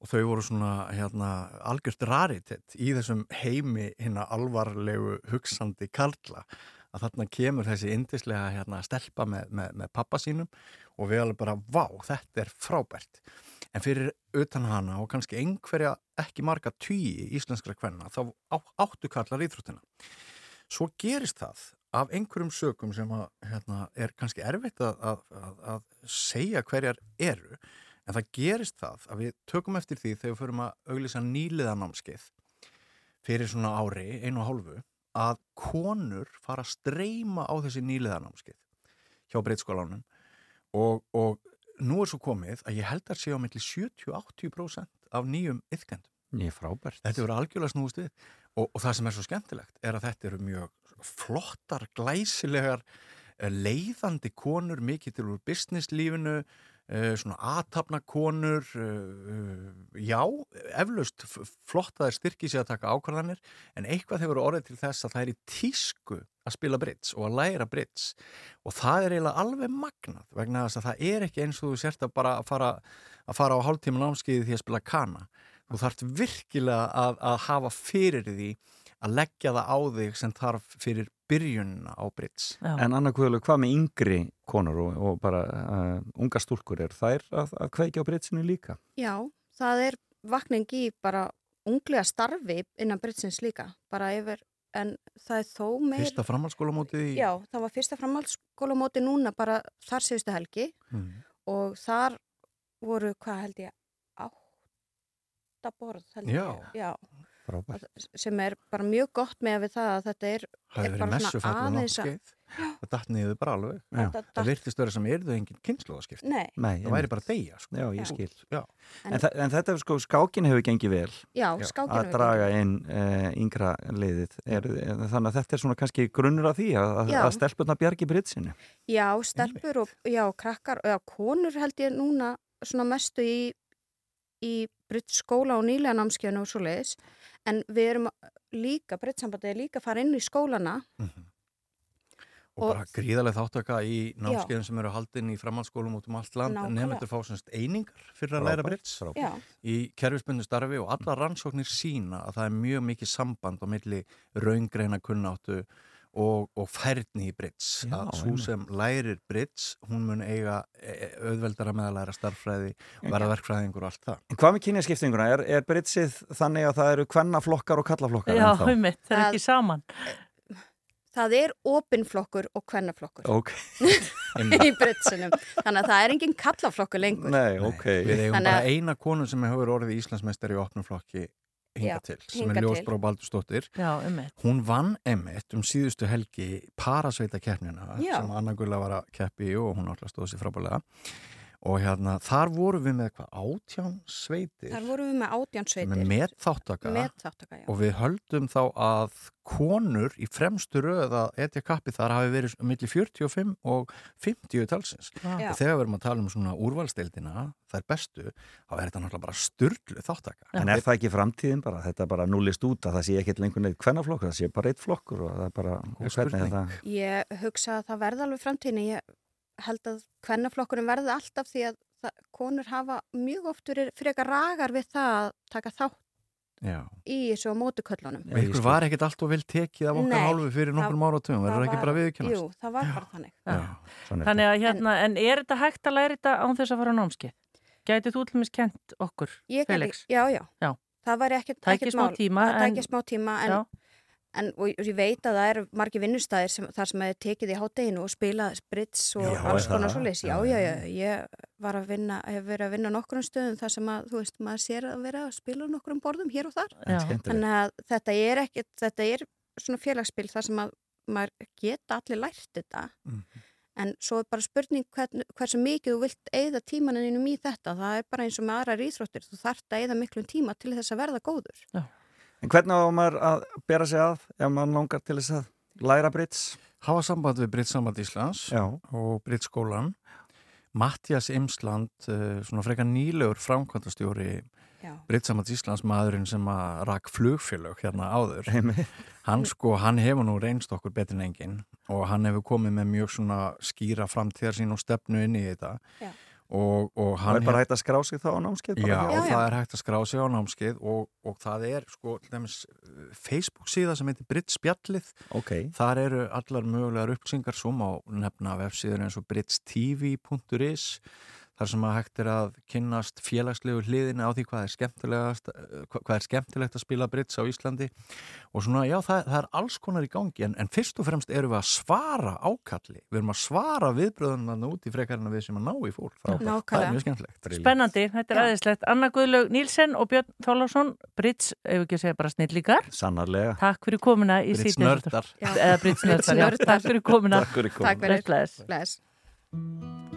S9: Og þau voru svona hérna algjört raritet í þessum heimi hérna alvarlegu hugsandi karla. Að þarna kemur þessi indislega hérna stelpa með, með, með pappa sínum og við alveg bara, vá, þetta er frábært en fyrir utan hana og kannski einhverja ekki marga tugi íslenskra kvenna þá áttu kallar íþróttina. Svo gerist það af einhverjum sökum sem að, hérna, er kannski erfitt að, að, að segja hverjar eru en það gerist það að við tökum eftir því þegar við förum að auglýsa nýliðanámskeið fyrir svona ári, einu og hálfu að konur fara að streyma á þessi nýliðanámskeið hjá breytskólanum og, og nú er svo komið að ég held að sé á milli 70-80% af nýjum yfkendum.
S2: Er frábært.
S9: Þetta eru algjörlega snúist við og, og það sem er svo skemmtilegt er að þetta eru mjög flottar, glæsilegar, eh, leiðandi konur, mikið til úr businesslífinu, svona aðtapna konur, eh, já, eflaust flott að það er styrkið sér að taka ákvarðanir, en eitthvað hefur orðið til þess að það er í tísku að spila brits og að læra brits og það er eiginlega alveg magnað vegna þess að það er ekki eins og þú sért að bara að fara, að fara á hálftíma námskeiði því að spila kana. Þú þarft virkilega að, að hafa fyrir því að leggja það á þig sem þarf fyrir byrjunna á Brits.
S3: Já.
S2: En Anna Guðlu, hvað með yngri konur og, og bara uh, unga stúlkur er þær að, að kveikja á britsinu líka?
S10: Já, það er vakning í bara unglega starfi innan Britsins líka, bara yfir, en það er þó meir...
S9: Fyrsta framhaldsskólamótið í...
S10: Já, það var fyrsta framhaldsskólamóti núna bara þar síðustu helgi
S9: Mm.
S10: og þar voru, hvað held ég, átta borð held
S9: Já.
S10: ég. Já.
S2: Frábært.
S10: sem er bara mjög gott með við það að þetta er,
S9: Það
S10: er
S9: verið
S10: bara svona
S9: fallið
S10: aðeins að.
S9: Það datt niður bara alveg. Það
S10: datt-
S9: virtist vera sem erðu engin kynnslóðaskipt.
S10: Nei,
S2: Nei,
S9: Það væri bara deyja, sko.
S2: Já, ég skil.
S9: Já.
S2: En, en, en þetta er sko, skákin hefur gengið vel
S10: já,
S2: að draga inn uh, yngra liðið. Er, þannig að þetta er svona kannski grunnur af því að, að- að stelpurna bjargi britsinu.
S10: Já, stelpur og já, krakkar, já, konur held ég núna svona mestu í, í Britt skóla og nýlega námskjönu og svo leiðis, en við erum líka, Brittsambandið er líka að fara inn í skólana.
S9: Og,
S10: Og-
S9: bara gríðarlega þáttaka í námskeiðum sem eru haldin í framhaldsskólum út um allt land. Nefndur fá semst einingar fyrir að læra
S10: Já,
S9: í kerfisbundu starfi og alla rannsóknir sína að það er mjög mikið samband á milli raungreina kunnáttu og, og færni í Brits.
S2: Já,
S9: að svo sem lærir Brits, hún mun eiga e- auðveldara með að læra starffræði og verða verkfræðingur og allt það.
S2: En hvað með kynjaskiptinguna? Er, er britsið þannig að það eru kvennaflokkar og kallaflokkar
S3: Já,
S2: ennþá?
S3: um mitt, það er ekki saman.
S10: það er opinflokkur og kvennaflokkur
S2: Ok, [LAUGHS]
S10: í Brittsinum, þannig að það er engin kallaflokkur lengur.
S2: nei, ok.
S9: Við eigum bara
S10: að-
S9: eina konu sem hefur orðið Íslandsmeistari í opnum flokki hinga til, sem
S10: hingað
S9: er. Ljósbrá
S3: mitt.
S9: Hún vann emitt um síðustu helgi parasveita keppnina sem Anna Gulla var að keppi og hún alltaf stóð sér frábælega og hérna þar vorum við með eitthvað átján sveitir
S10: Þar vorum við með átján sveitir.
S9: með þáttaka
S10: Með þáttaka, já.
S9: og við höldum þá að konur í fremstu röð að etja kappi þar hafi verið millir 45 og 50 talsins
S10: Já.
S9: og þegar við erum að tala um svona úrvalsteildina þær bestu, þá er þetta náttúrulega bara styrlu þáttaka
S2: En er það ekki framtíðin bara? Þetta er bara núlist út að það sé ekkert lengur neitt kvennaflokkur, það sé bara eitt flokkur og það er bara, hvernig er það?
S10: Ég hugsa að það verði alveg framtíðinni. Ég held að kvennaflokkurinn verði alltaf því að það, konur hafa mjög oft verið frekar ragar við það að taka þátt
S9: Já.
S10: í þessu á mótuköllunum.
S9: Og ykkur var ekkert allt og vel tekið af okkar hálfu fyrir nokkrum áratugum, verður
S10: Það
S9: ekki
S10: var-
S9: bara viðkennast?
S10: Jú, það var bara þannig.
S3: Já.
S2: Er
S3: Þannig að hérna, en er þetta hægt að læra þetta án þess að fara á námskeið? Gætið þú til dæmis kent okkur, Felix?
S10: Já, já.
S3: Já.
S10: Það væri ekkert mál.
S3: tíma,
S10: Það
S3: en-
S10: tæki smá tíma en,
S3: Já.
S10: En og ég veit að það eru margir vinnustæðir sem, þar sem hefur tekið í hátteginu og spila sprits og
S2: Já,
S10: alls konar
S2: það?
S10: svo leys. Já,
S2: Já,
S10: já,
S2: já.
S10: já. Ég var að vinna, hef verið að vinna nokkrum stöðum þar sem að, þú veist, maður sér að vera að spila á nokkrum borðum hér og þar.
S3: Já.
S10: Þannig að þetta er ekkert, þetta er svona félagsspil þar sem að maður geta allir lært þetta.
S9: Mhm.
S10: En svo er bara spurning hvern, hversu mikið þú vilt eigða tímaninum í þetta. Það er bara eins og með aðrar íþróttir. Þú þarft að eigða miklum tíma til þess að verða góður.
S2: En hvernig á maður að bera sig að ef maður langar til þess að læra brits?
S9: Hafa samband við Britt Samband Íslands
S2: Já.
S9: og Britt skólan. Mattias Imsland, eh, svona frekar nýlegur framkvæmtastjóri
S10: Já.
S9: Britt Samband Íslands, maðurinn sem að rak flugfélög hérna áður.
S2: Einmitt.
S9: Hann sko, hann hefur nú reynst okkur betur en enginn og hann hefur komið með mjög svona skýra framtíðar sín og stefnu inn í þetta.
S10: Já.
S9: Og, og
S2: Það er bara hægt að skrá sig þá á námskeið?
S9: Já, og það er hægt að skrá sig á námskeið og, og það er sko dæmis uh, Facebook síða sem heitir Britt Spjallið.
S2: Ok,
S9: þar eru allar mögulegar upplýsingar svo má nefna vefsíður eins og brittstv.is þar sem að hægt er að kynnast félagslegu hliðina á því hvað er skemmtilegast hva- hvað er skemmtilegt að spila Britts á Íslandi og svona já það, það er alls konar í gangi en, en fyrst og fremst erum við að svara ákalli, við erum að svara viðbröðunum út í frekarinn að við sem að ná í fólk það er
S10: Nákvæmlega.
S9: mjög skemmtilegt
S3: Spennandi, þetta er aðeinslegt. Anna Guðlaug Nílsen og Björn Þólarsson, Brits, ef ekki að segja bara snillíkar.
S2: sannarlega.
S3: Takk fyrir komuna í
S9: Brits
S3: síðan.
S9: nördar
S10: Já.
S3: Eða Brits nördar, já.
S10: Brits
S3: Takk fyrir komuna.
S2: Takk fyrir
S10: Takk
S2: komin.
S10: fyrir.
S3: Bless, bless.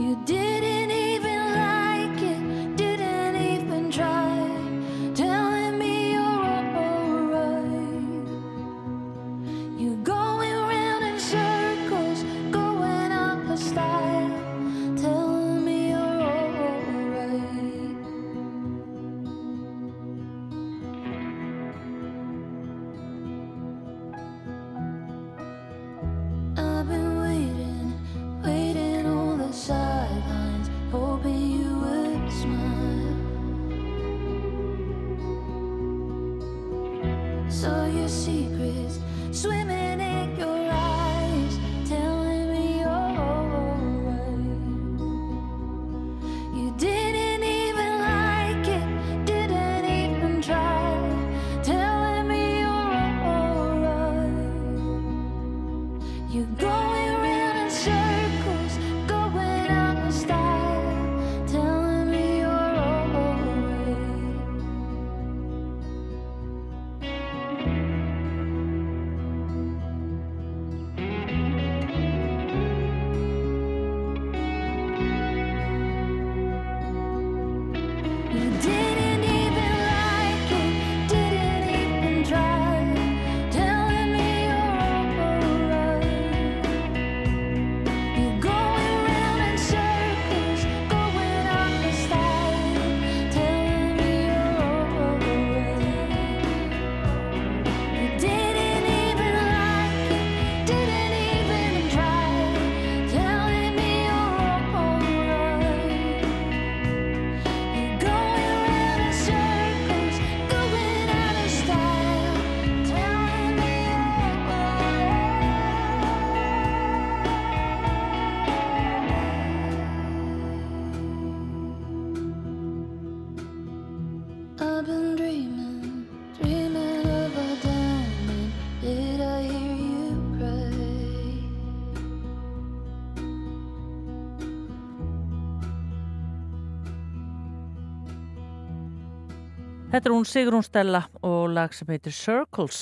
S11: You did it.
S3: Þetta er hún Sigrún Stella og lag sem heitir Circles.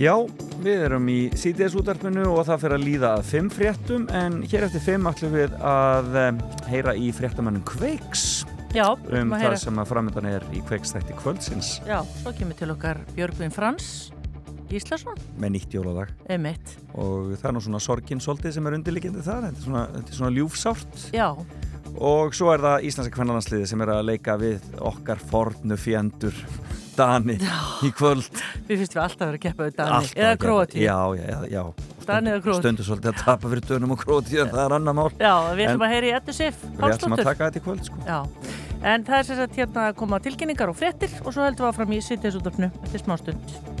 S2: Já, við erum í CDS útarpinu og það fyrir að líða að fimm fréttum en hér eftir fimm ætlum við að um, heyra í fréttamannum Kveiks.
S3: Já,
S2: um það sem að framöndan er í Kveiks þætti kvöldsins.
S3: Já, svo kemur til okkar Björgvin Frans Gíslason,
S2: með nýtt jóladag
S3: emitt.
S2: og það er nú svona sorgin svolítið sem er undirliggjandi þar þetta er svona, þetta er svona ljúfsárt.
S3: Já,
S2: og svo er það Íslandska kvennalansliði sem er að leika við okkar fornu fjendur Dani í kvöld
S3: við finnst við alltaf að vera að keppa við Dani
S2: Alltaf
S3: eða
S2: að
S3: Króati.
S2: Já, já, já
S3: Dani eða Króati.
S2: Stundu svolítið að tapa fyrir dönum og Króati en það er annar mál
S3: Já, við ætlum að heyra í Eddu Sif
S2: Við ætlum að taka þetta í kvöld sko.
S3: Já, en það er sagt hérna að koma tilkynningar og fréttir og svo heldum við áfram í sittiðsúttöfnu eftir smá stund.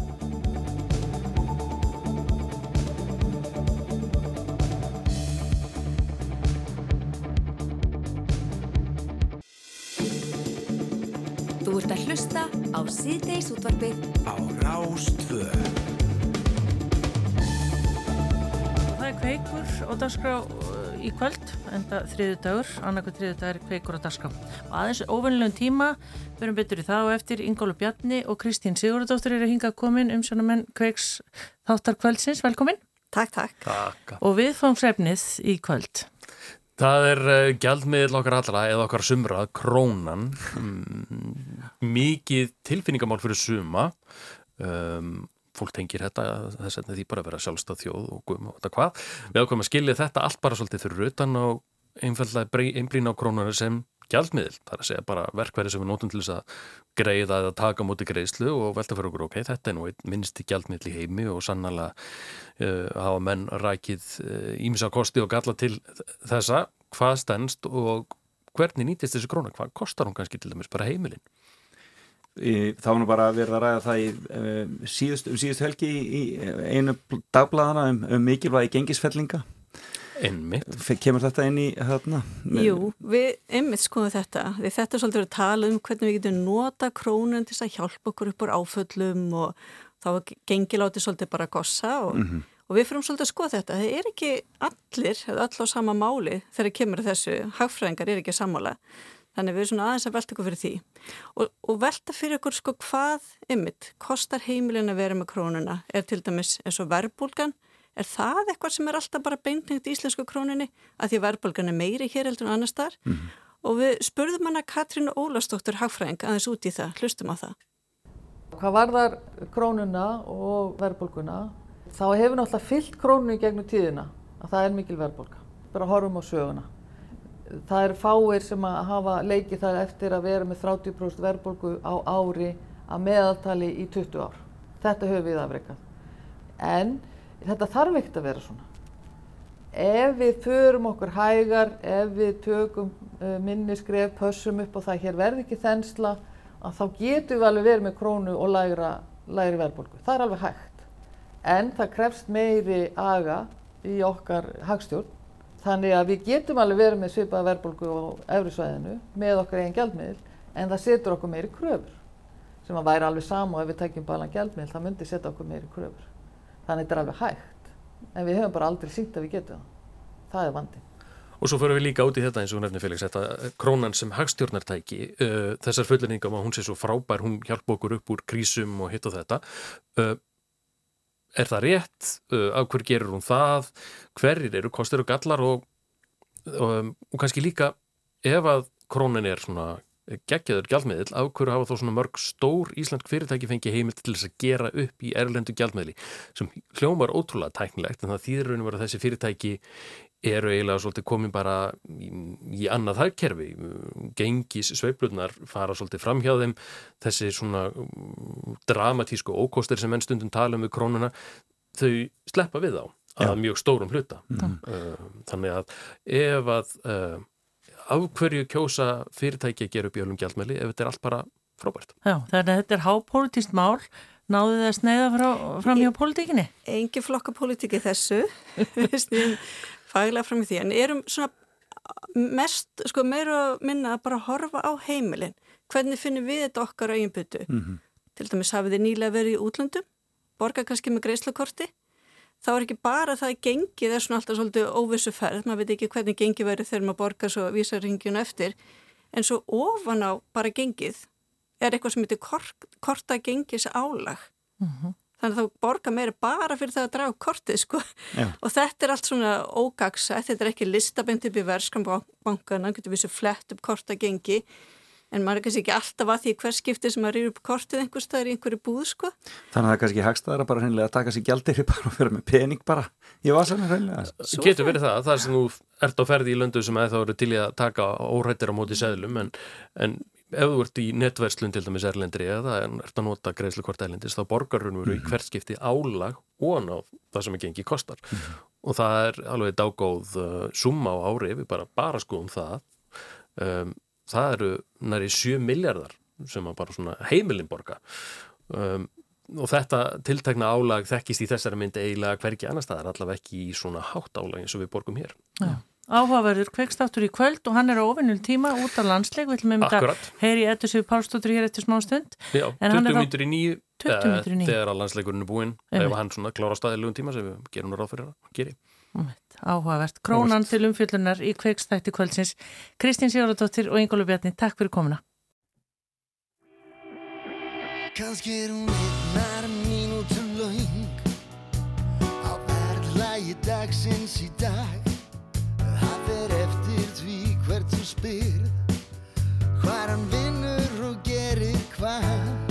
S8: Síðdeis útvarpið
S1: á Rástvö.
S3: Það er kveikur og dagskrá uh, í kvöld, enda þriðu dagur, annarkvæð þriðu dagur er kveikur og dagskrá. Og aðeins óvennilegum tíma, við erum betur í það og eftir Ingólu Bjarni og Kristín Sigurðardóttir eru hingað komin um sjónamenn kveiks þáttar kvöldsins. Velkomin.
S12: Takk, takk.
S13: Takk.
S3: Og viðfámsefnið í kvöld.
S13: Það er uh, gjaldmiðl okkar allra eða okkar sumra, krónan, mm, mikið tilfinningamál fyrir suma, um, fólk tengir þetta, þess að því bara að vera sjálfstað þjóð og guðum og þetta hvað. Við ákveðum að skilja þetta allt bara svolítið fyrir utan og einfallega einblýna á krónuna sem gjaldmiðl. Það er að segja bara verkværi sem við notum til þess að greiða eða taka múti greiðslu og velta fyrir okkur, ok, þetta er nú einn minnsti gjaldmiðl í heimi og sannlega uh, hafa menn rækið ímsa kosti og galla til þessa, hvað stendst og hvernig nýtist þessi króna, hvað kostar hún kannski til dæmis bara heimilin?
S2: Það var nú bara verið að ræða það í um, síðust, um síðust helgi í einu dagbladana um, um mikilvægi gengisfellinga
S13: Einmitt.
S2: Kemur þetta inn í hérna?
S12: Jú, við einmitt skoðum þetta. Því þetta er svolítið að tala um hvernig við getum nota krónun til þess að hjálpa okkur upp úr áföllum og þá er gengiláti svolítið bara að gossa og,
S2: Mhm.
S12: og við fyrir svolítið að skoða þetta. Það er ekki allir, eða öll á sama máli þegar kemur að þessu. Hagfræðingar er ekki sammála. Þannig við erum svona aðeins að velta ykkur fyrir því. Og, og velta fyrir ykkur sko hvað, einmitt, kostar heimilin að vera með krónuna? Er til dæmis eins og verbulgan? Er það eitthvað sem er alltaf bara beintengt í íslensku króninni? Að því að verbulgan er meiri hér heldur en annars þar? Og við spurðum hana Katrín Ólastóttur Hagfræðing aðeins út í það, hlustum á það.
S14: Hvað varðar krónuna og verðbólguna, þá hefur náttúrulega fyllt krónunu í gegnum tíðina að það er mikil verðbólga. Bara horfum á söguna. Það eru fáir sem að hafa leikið það eftir að vera með 30% verðbólgu á ári að meðaltali í 20 ár. Þetta höfum við afreikað. En þetta þarf ekkert að vera svona. Ef við förum okkur hægar, ef við tökum uh, minni skref, pössum upp á það, hér verði ekki þensla að þá getum við alveg verið með krónu og lægra, lægri verðbólgu. Það er alveg hægt. En það krefst meiri aga í okkar hagstjórn. Þannig að við getum alveg verið með svipaða verðbólgu á efrisvæðinu með okkar eigin gjaldmiðl en það setur okkur meiri kröfur sem að væri alveg sama og ef við tekjum bara gjaldmiðl það myndi setja okkur meiri kröfur. Þannig þetta er alveg hægt. En við höfum bara aldrei sínt að við getum það. Það er vandin.
S13: Og svo fyrir við líka út í þetta eins og nefnir Felix, þetta krónan sem hagstjórnartæki, uh, þessar fullerningum að hún sé svo frábær, hún hjálpa okkur upp úr krísum og hitt og þetta. Uh, er það rétt? Uh, af hver gerur hún það? Hverjir eru kostir og gallar og, og, og kannski líka ef að krónan er svona geggjaður gjaldmiðil, af hverju hafa þó svona mörg stór íslensk fyrirtæki fengi heimilt til þess að gera upp í erlendu gjaldmiðli sem hljómar ótrúlega tæknilegt en það þýður raun og vera þessi fyrirtæki eru eiginlega svolítið komin bara í, í annað hagkerfi gengis sveiflunar fara svolítið fram hjá þeim þessi svona mm, dramatísku ókostir sem enn stundum tala um við krónuna þau sleppa við á að Já. mjög stórum hluta mm. þannig að ef að uh, af hverju kjósa fyrirtæki að gera upp í öllum gjaldmæli ef þetta er allt bara frábært.
S3: Já, þannig að þetta er hápolítist mál. Náðu þið að sneiða frá, fram hjá politíkinni?
S12: Engi flokka politíki þessu, [LAUGHS] við faglega fram í því, en erum svona mest, sko, meira að minna að bara horfa á heimilin. Hvernig finnum við þetta okkar á einbyttu? Mm -hmm. Til dæmis hafið þið nýlega verið í útlöndum, borga kannski með greiðslakorti þá er ekki bara það að gengið er svona alltaf svolítið óvissu ferð, maður veit ekki hvernig gengið verið þegar maður borgar svo vísaringjun eftir, en svo ofan á bara gengið er eitthvað sem heitir kort, korta gengis álag. Mm -hmm. Þannig að þá borgar meira bara fyrir það að draga kortið sko Já. og þetta er allt svona ógagsa, þetta er ekki listabend upp í verskrambankana, getur við svo flett upp korta gengi en maður er kannski ekki alltaf að því hver skipti sem maður eru upp kortið einhver staðar í einhverju búð sko.
S2: Þannig að það er kannski hagstaðara bara hreinlega að taka sér gjaldir [LAUGHS] bara og vera með pening bara í vasanum hreinlega.
S13: Getur verið það, það er sem þú ert á ferði í löndu sem að þá eru til í að taka órættir á móti seglum en, en ef þú ert í netverslun til dæmis erlendri eða ert að nota greiðslukort erlendis þá borgar hún veru mm -hmm. í hvert skipti álag og á það sem ekki engi kostar mm -hmm. og það er alveg dágóð uh, summa á ári, við bara, bara skoðum það um, það eru næri 7 miljardar sem að bara svona heimilin borga. Um, og þetta tiltakna álag þekkist í þessari mynd eiginlega hverki annar staðar allavega ekki í svona hátt álag eins og við borgum hér.
S3: Já. Áhugaverður kveikstáttur í kvöld og hann er á ofinnul tíma út á landsleik. Við ætlum um þetta heyri Eddur Sigur Pálstóttur hér eftir smá stund.
S13: Já, 20 mítur í nýju þegar að landsleikurinn er búinn ef hann svona klára staðilugum tíma sem við gerum ráð fyrir að gera
S3: Áhugavert. Krónan til umfjöldunar í kveikstætti kvöldsins. Kristín Sigurðardóttir og Ingólu Bjarni, takk fyrir komuna. Kanski er hún einnar mínútu laung á verðlægi dagsins í dag Það er eftir því hvert þú spyrð hvað hann vinnur og gerir hvað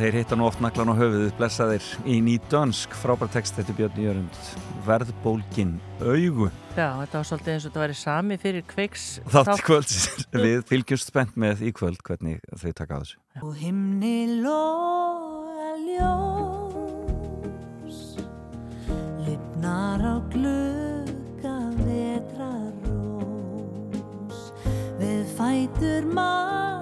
S2: þeir hitta nú oft naklan á höfuðið, blessaðir. Í nýdönsk, frábær text þetta Björn Jörund, verðbólgin augu.
S3: Já, þetta var svolítið eins og þetta væri sami fyrir kveiks
S2: Þátt kvöld, við fylgjumst spennt með í kvöld hvernig þau taka á þessu.
S15: Og himni loga ljós Lifnar á glugga vetrarós Við fætur marar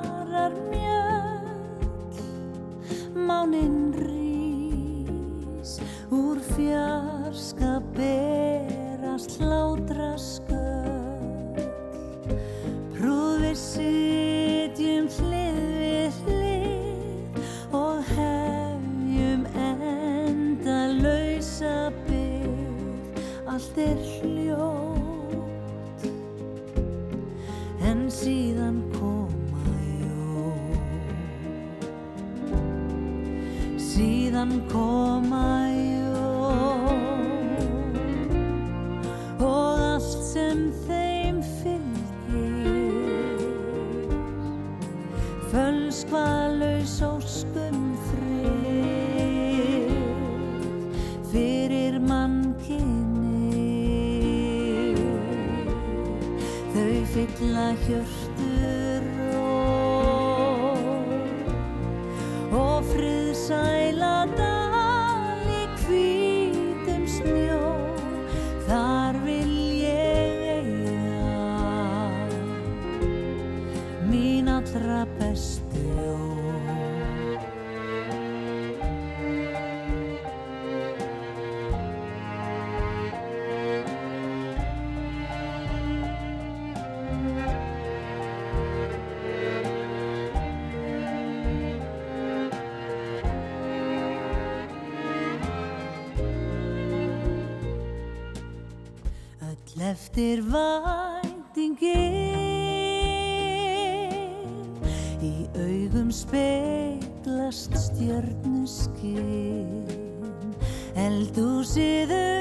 S15: Máninn rís Úr fjarska berast hlátra sköll Prúð við sitjum hlið við hlið og hefjum enda lausa byrð. Allt er hljótt en síðan Síðan koma jól og allt sem þeim fylgir. Fölskvalaus óskum frið fyrir mannkinni þau fylla hjörtur og friðsæla dal eftir væntingin í augum speglast stjörnuskinn eldúsið undir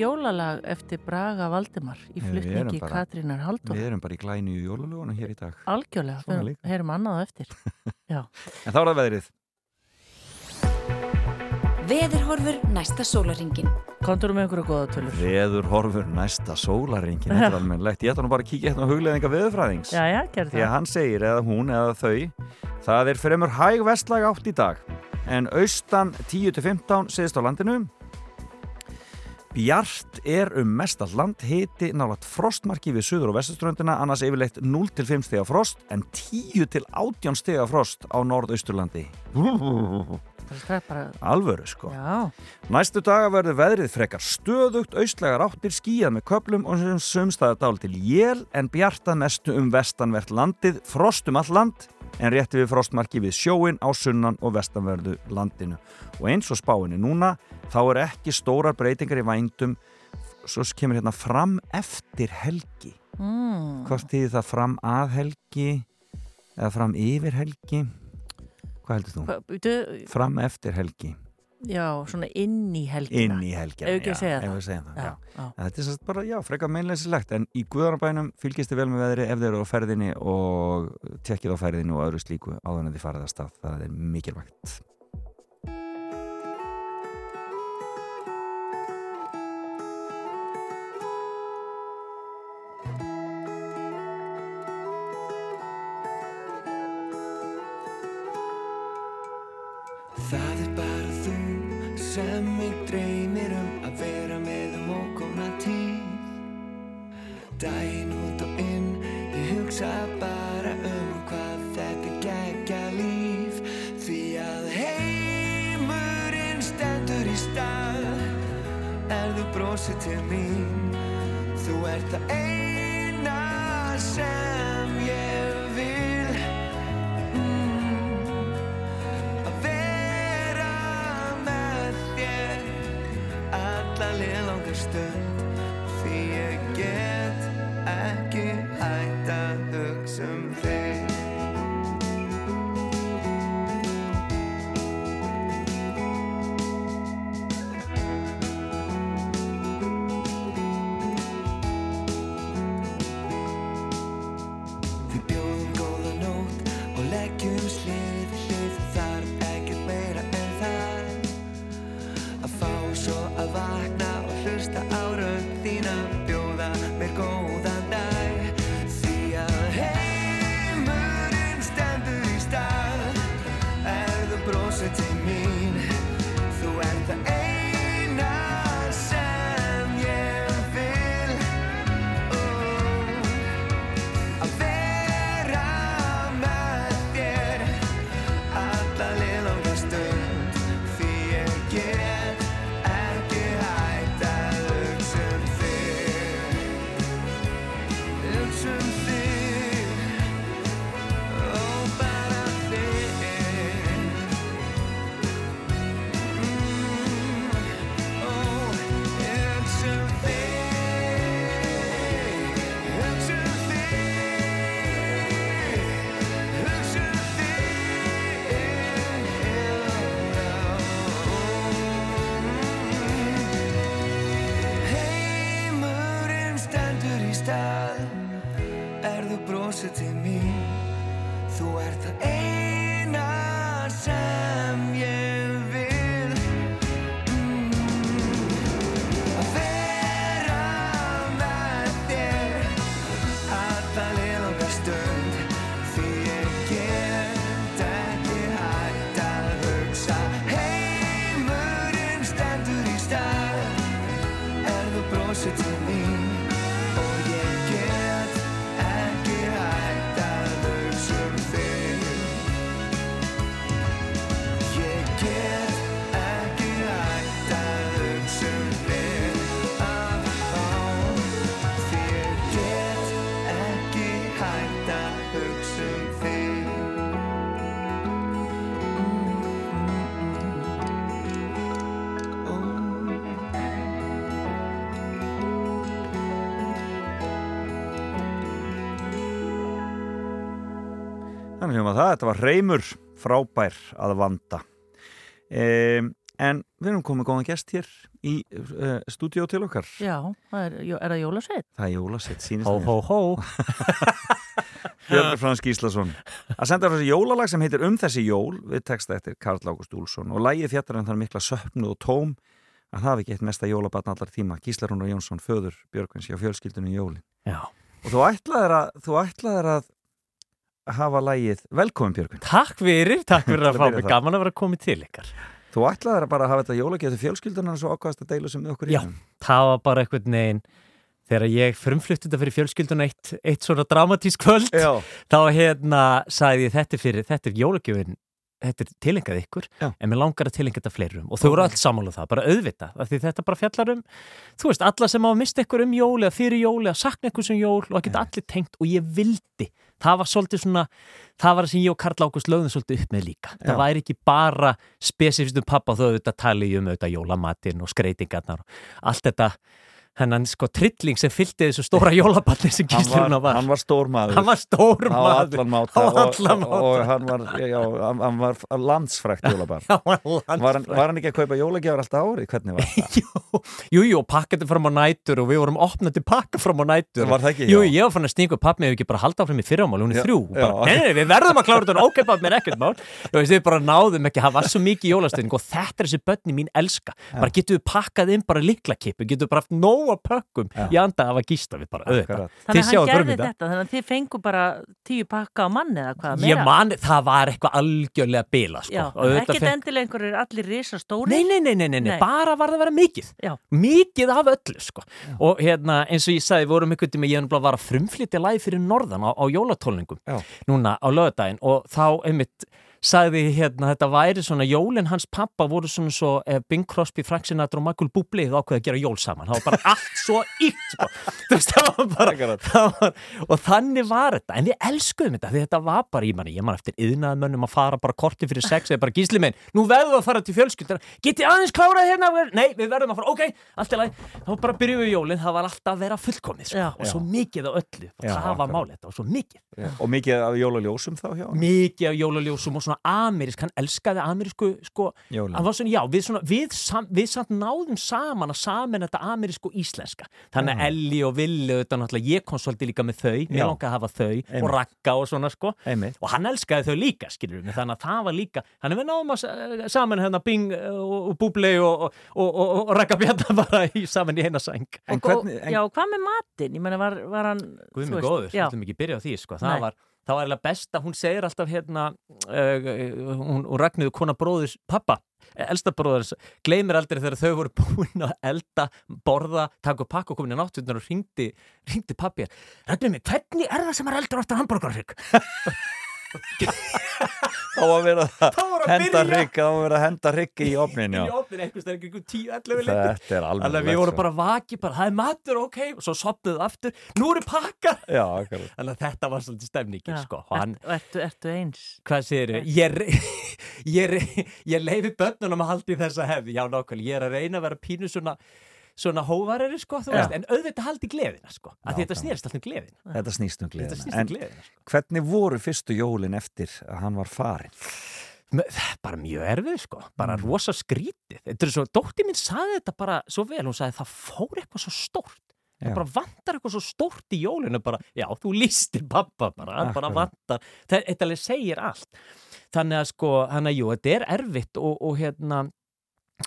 S3: jólalag eftir Braga Valdimar í
S2: erum
S3: flutningi
S2: bara-
S3: Katrínar Halldór.
S2: Við erum bara í glæni í jólalögunum hér í dag.
S3: Algjörlega, við heyrum annað eftir. [LAUGHS] Já.
S2: En þá er það veðrið.
S8: Veðurhorfur næsta sólaringin.
S3: Kontur með einhverju góða tölur.
S2: Veður horfur næsta sólaringin, þetta [LAUGHS] er almennilegt. Ég ætla nú bara að kíkja hérna á hugleðinga veðurfræðings.
S3: Já, já, gerð
S2: Því að
S3: það.
S2: hann segir, eða hún, eða þau, það er fremur hæg vestlag átt í dag. En austan 10-15 segist á landinu. Bjart er um mestallt land, hiti nálat frostmarki við suður og vestuströndina, annars yfirleitt 0-5 stiga frost, en 10-18 stiga frost á norðausturlandi. Alvöru, sko.
S3: Já.
S2: Næstu daga verður veðrið frekar stöðugt, austlegar áttir, skíjað með köplum og sem sumstaða dál til jél en bjartað mestu um vestanvert landið, frost um all land en rétti við frostmarki við sjóin á sunnan og vestanverðu landinu. Og eins og spáinni núna, þá er ekki stórar breytingar í vændum, svo kemur hérna fram eftir helgi.
S3: Mm.
S2: Hvort þýðir það fram að helgi eða fram yfir helgi? Hvað heldur þú?
S3: Hva-
S2: Fram eftir helgi.
S3: Já, svona inn í helgina.
S2: inn í helgina
S3: að segja
S2: ef
S3: það.
S2: við segjum það,
S3: Já,
S2: já.
S3: já.
S2: Þetta er sérst bara, já, frekar meinleysilegt en í Guðanabænum fylgist þið vel með veðri ef þið eru á ferðinni og tekkið á ferðinni og öðru slíku áður en þið farið að stað það er mikilvægt
S16: brosið til mín, þú ert það eina sem stað Er þú brosið til mín Þú ert það eina
S2: Hljóma það, þetta var reymur frábær að vanda um, En við erum komið góðan gest hér í uh, stúdíó til okkar
S3: Já, það er, er það jólasveit?
S2: Það er jólasett, sínist
S6: Hó, hó, [LAUGHS] hó.
S2: Björn Frans Gíslason að senda frá þessi jólalag sem heitir Um þessi jól við texta eftir Karl Ágúst Úlsson og lagið fjallar um þann mikla söpnu og tóm að það hafi ekki eitt mesta jólabatn allar tíma Gíslarún og Jónsson, föður Björgvins hjá fjölskyldunum jólin
S17: Já.
S2: og þú ætlaðir að þú ætlaðir að hafa lagið Velkomin Björgvin.
S17: Takk fyrir, takk fyrir að
S2: að
S17: fá mig, gaman að vera komið til ykkar.
S2: Þú ætlaðir að bara hafa þetta jólagjöð til fjölskyldunar og svo ákvæðast að deila sem við okkur í
S17: Já, það var bara einhvern veginn þegar ég frumflutti þetta fyrir fjölskyldun eitt, eitt svona dramatísk kvöld
S2: Já.
S17: þá hérna sagði ég þetta fyrir, þetta er jólagjöfin þetta er tilengað ykkur,
S2: Já.
S17: en mér langar að tilengja þetta fleirum. Og þau voru öll sammála um það, bara auðvita af því þetta bara fjallar um, þú veist alla sem á að mista ykkur um jól eða fyrir jól eða sakna ykkur sem jól og að geta allir tengt og ég vildi, það var svolítið svona það var það sem ég og Karl Ágúst lögðum svolítið upp með líka,
S2: Já.
S17: það væri ekki bara spesifist um pappa þó auðvitað tali um auðvitað jólamatinn og skreitingarnar og allt þetta hennan sko trilling sem fylgdi þessu stóra jólaballi sem
S2: Hann
S17: gíslurinn
S2: var, hann var stór maður
S17: Hann var stór
S2: Á
S17: maður.
S2: allan máta
S17: Á
S2: og, og, hann var, já, hann, var landsfrækt [LAUGHS]
S17: hann var
S2: var, var hann ekki að kaupa jólagjafar alltaf árið? Hvernig var það? [LAUGHS]
S17: Jú, jú, pakkandi fram á nætur og við vorum opnandi pakka fram á nætur.
S2: Var það ekki,
S17: Jú,
S2: já?
S17: ég var fann að upp pappi með ekki bara halda áfram í fyrramál, hún er þrjú.
S2: Já,
S17: bara,
S2: ok.
S17: nei, nei, við verðum að klára þetta, ok, pappi, mér ekkert mál. Við bara náðum ekki, það var svo mikið jólastöðning og þetta er þessi börni mín elska. Bara getum við pakkað inn bara liklakipu getum við bara haft nóga pökkum í anda af að gísta við bara, auðvitað.
S3: Þannig að hann gerði þetta, þannig að þið fengu bara tíu pakka á manni eða hvað
S17: Ég man, það var eitthvað algjörlega bila sko.
S3: Já,
S17: Og auðvitað
S3: ekkert
S17: fekk-
S3: endilega einhverjir allir risa stóri
S17: Nei, nei, nei, nei, nei, nei. bara var það að vera mikið.
S3: Já.
S17: Mikið af öllu, sko. Og hérna, eins og ég sagði, við vorum ykkur tíma Ég bara að frumflytja lagi fyrir norðan á, á jólatólningum
S2: Já.
S17: Núna á lögadaginn Og þá, einmitt, sagði hérna Þetta væri svona, jólin hans pappa voru svona svo eh, Bing Crosby, Frank Sinatra og Michael Bublé Það ákveði að gera jól saman. Það var bara allt svo ykt, sko. [LAUGHS] Þú veist, það var bara það var, Og þannig var þetta, en við elskuðum þetta Því þetta var bara, ég man, ég man eftir yðnaðmönnum Að fara bara korti fyrir sex Eða bara gísli minn, nú verðum við að fara til fjölskyldar Getið aðeins klárað hérna Nei, við verðum að fara, ok, allt í lagi. Þá bara byrjuðum við jólin, það var alltaf að vera fullkomið sko. Og svo mikið á öllu,
S2: Já,
S17: það var málið var svo mikið
S2: Mikið
S17: mikið svona amerísk, hann elskaði amerísku sko, hann var svona, já, við, svona, við, sam, við samt náðum saman að saman þetta amerísku og íslenska þannig að. Elli og Villi, þetta náttúrulega ég kom svolítið líka með þau, mér langaði að hafa þau
S2: Einmitt.
S17: og Ragga og svona sko
S2: Einmitt.
S17: og hann elskaði þau líka, skilur við þannig að það var líka, þannig að við náðum að sa- saman hérna Bing og, og Búblei og, og, og, og, og Ragga Bjarnar [LAUGHS] bara í, saman í eina sæng
S2: En
S3: Og, já, hvað með matinn? Ég meina, var, var hann
S17: Guð
S3: þú
S17: mig
S3: veist,
S17: góður, við
S3: já.
S17: ætlum ekki að byrja á því sko. Það var, það var eiginlega best að hún segir alltaf hérna uh, hún, hún ragnuðu kona bróðis pappa eh, elsta bróðars, gleymir aldrei þegar þau voru búin að elda, borða taka upp pakka og komin í náttúrunar og ringdi ringdi pappi, ragnuðu mig hvernig er það sem er eldur aftur hambúrgarrygg [LAUGHS]
S2: Þá var verið
S17: Þá
S2: að henda hrygg þá var verið að henda hrygg í opnin
S17: í opnin einhvers það er ekki 10-11
S2: Þetta er alveg
S17: að við vorum bara vakið, bara, það er matur, ok, og svo sopnuðu aftur, nú eru pakkar. Að þetta var svolítið stemningin,
S3: Já,
S17: sko. Og hann,
S3: Ertu, ertu, eins?
S17: hvað segir þau? Ég, [LAUGHS] ég, ég leifi börnunum að haldi þessa hefði, já nákvæmlega, ég er að reyna að vera pínu svona, hóvarari, sko,
S2: Já.
S17: veist, en auðvitað haldi gleðina, sko, þetta snýrst alltaf um gleðina.
S2: Þetta snýst um gleðina
S17: snýst um
S2: En
S17: gleðina,
S2: hvernig voru fyrstu jólin eftir að hann var farin?
S17: bara mjög erfið sko, bara
S2: Mm.
S17: rosa skrítið þetta er svo, dótti mín saði þetta bara svo vel, hún saði það fór eitthvað svo stórt
S2: Já.
S17: það bara vantar eitthvað svo stórt í jólinu bara, já, þú lístir pappa bara, hann bara vantar þetta alveg segir allt þannig að sko, hann að jú, þetta er erfitt og, og hérna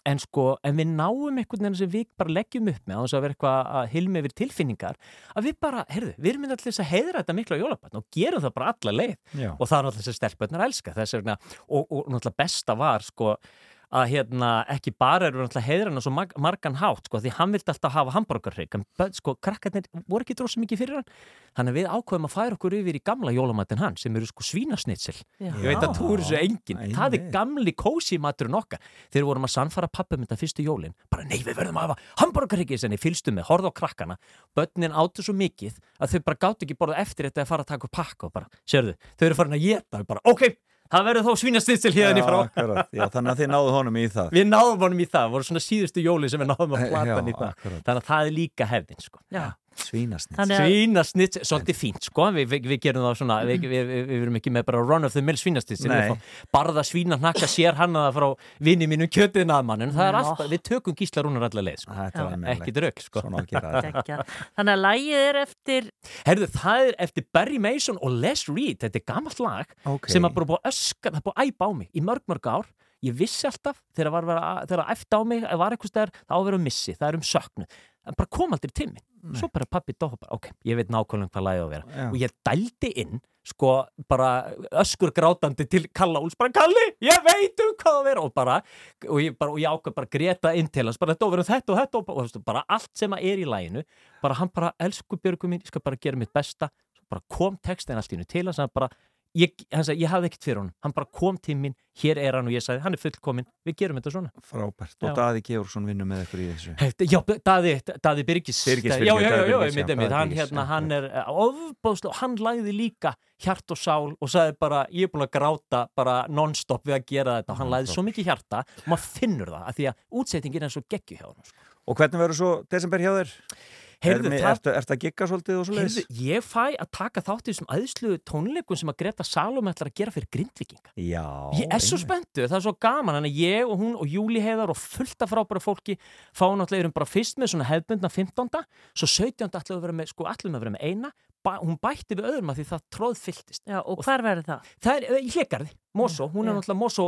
S17: en sko, en við náum einhvern veginn sem við bara leggjum upp með, á þess að vera eitthvað að hilmi yfir tilfinningar, að við bara, heyrðu, við erum þess að heiðra þetta miklu á jólabarn og gerum það bara alla leið
S2: Já.
S17: og það er náttúrulega þess að stelpötnar elska þess vegna, og, og náttúrulega besta var sko að hérna ekki bara eru náttúrulega heiðrana svo mag, margan hátt sko því hann vildi alltaf hafa hambúrgarrygg en sko krakkarnir voru ekki drósa mikið fyrir hann. Þannig að við ákveðum að færa okkur yfir í gamla jólamatinn hann sem eru sko svínasnitsel.
S3: Já.
S17: ég veit að þú eru svo engin
S2: Nei,
S17: það er gamli kósi maturinn okkar. Þegar vorum að sannfara pappa um þetta fyrstu jólin. Bara nei við verðum að hafa hambúrgarrygg sem ég fylgstu með, horfðu á krakkana. Börnin áttu svo mikið að þau bara gátt ekki borða eftir þetta að fara að taka pakka og bara, sérðu, þau eru farin að geta bara, ok, það verður þá svínasnitsel hérna í frá
S2: akkurat. Já, þannig að þið náðu honum í það
S17: Við náðum honum í það, voru svona síðustu jóli sem við náðum að plata hann í það.
S2: akkurat.
S17: Þannig að það er líka hefðin, sko.
S3: Já.
S2: Svínasnitt
S3: að-
S17: Svínasnitt, svolítið fínt sko við, við, við gerum það svona, við, við, við, við erum ekki með bara run of the mill svínasnitt sem
S2: Nei.
S17: við fá barða svínarnakka sér hannaða frá vinni mínum kjötið naðmann en það er alltaf, við tökum gísla rúnar allar leið sko. Ekki drögg sko.
S2: Að.
S3: Þannig að lægið er eftir
S17: Herðu, það er eftir Barry Mason og Les Reed, þetta er gammalt lag
S2: Ok.
S17: sem að bara búið að öska, það búið að æpa á mig í mörg, mörg ár ég vissi alltaf þegar var vera, þegar að eftir á mig var eitthvað stær, þá á að missi, það er um söknu en bara kom aldrei til minn svo bara pappi dó, bara, ok, ég veit nákvæmlega um hvað lagið á að vera.
S2: Já.
S17: og ég dældi inn sko bara öskur grátandi til Kalla Úls, bara Kalli, ég veit um hvað að vera. Og bara, og ég, bara, og ég ákveð bara greta inn til hans, bara þetta og verður þetta og þetta og, og veistu, bara allt sem að er í laginu bara hann bara, elsku Björgu mín, ég skal bara gera mitt besta. Bara kom textin allt í hennu til hans bara, ég, sagði, ég hafði ekkert fyrir honum. Hann bara kom til mín, hér er hann og ég sagði hann er fullkomin, við gerum þetta svona.
S2: Frábært,
S17: Já.
S2: og Daði Georgsson vinnur með ykkur í þessu.
S17: Já, Daði, Daði Birgis.
S2: Birgis,
S17: já,
S2: Birgis,
S17: já, já, já,
S2: já,
S17: einmitt,
S2: Daði
S17: hann, hérna,
S2: já,
S17: hann er ofbáðslega, hann læði líka hjart og sál og sagði bara, ég er búin að gráta bara non-stop við að gera þetta. Og hann læði svo mikið hjarta og maður finnur það, af því að útsettingin er svo geggju hjá hann sko.
S2: Og hvernig verður svo desember hjá þér?
S17: Heyrðu,
S2: er,
S17: það-
S2: ertu, ertu að gigga svolítið og svo leiðis?
S17: Heyrðu, ég fæ að taka þátt í þessum aðslu tónleikum sem að Greta Salome ætlar að gera fyrir grindvikinga
S2: Já
S17: Ég er svo spenntu, það er svo gaman Þannig að ég og hún og Júli heiðar og fullt af frábæra fólki fá náttúrulega erum bara fyrst með svona hefðbundna 15. Svo 17. ætlum við að vera með, sko við að vera með eina ba, Hún bætti við öðrum að því það tróð fylltist.
S3: Já, og hver verður það?
S17: Það er eh, í hlegarði, Mosó, hún er náttúrulega Mosó,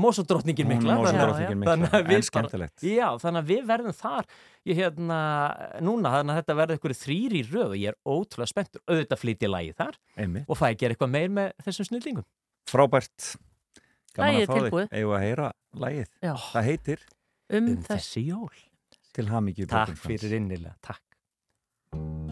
S17: Mosó drottningin
S2: Hún er
S17: mikla.
S2: Mosó-drottningin mikla, en skemmtilegt.
S17: Já, þannig að við verðum þar. Ég hérna, núna, þannig að þetta verður eitthvað þrýr í röð og ég er ótrúlega spenntur. Auðvitað flytja lagi þar
S2: Einmitt.
S17: og fæ að gera eitthvað meir með þessum snillingum.
S2: Frábært. Gaman
S3: Lagið
S2: að fá þig, við að heyra lagið?
S3: Já.
S2: Það heitir
S3: um,
S17: Um þessi jól.
S2: Til hamingju
S17: Takk fyrir innilega, takk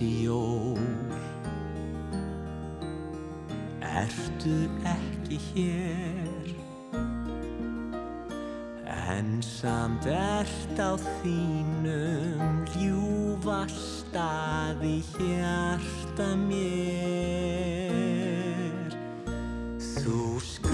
S17: þessi jól Ertu ekki hér? En samt ert á þínum ljúfa staði hjarta mér. Þú skreitir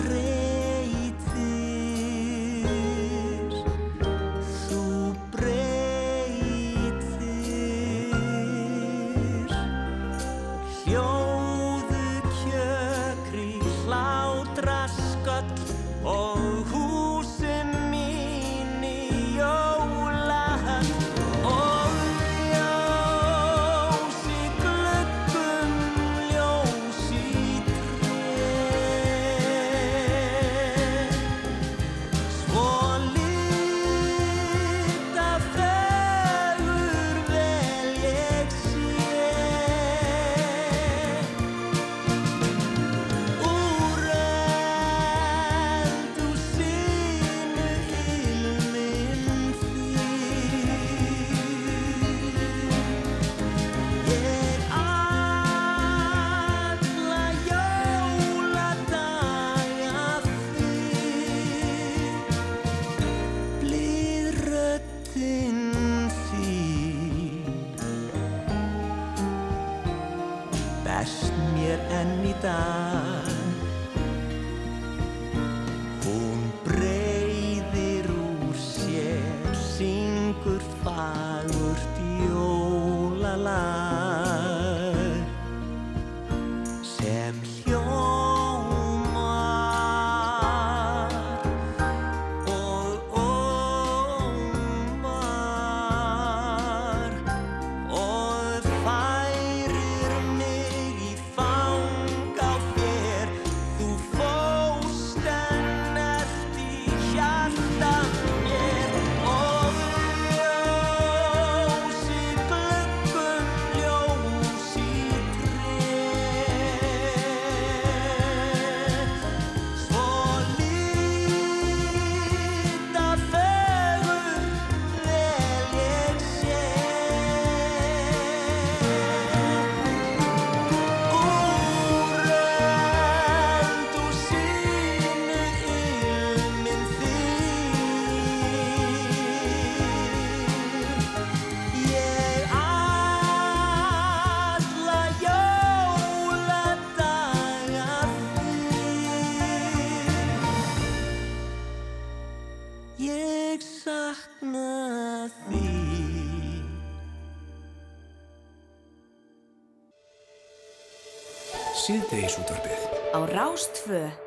S17: Á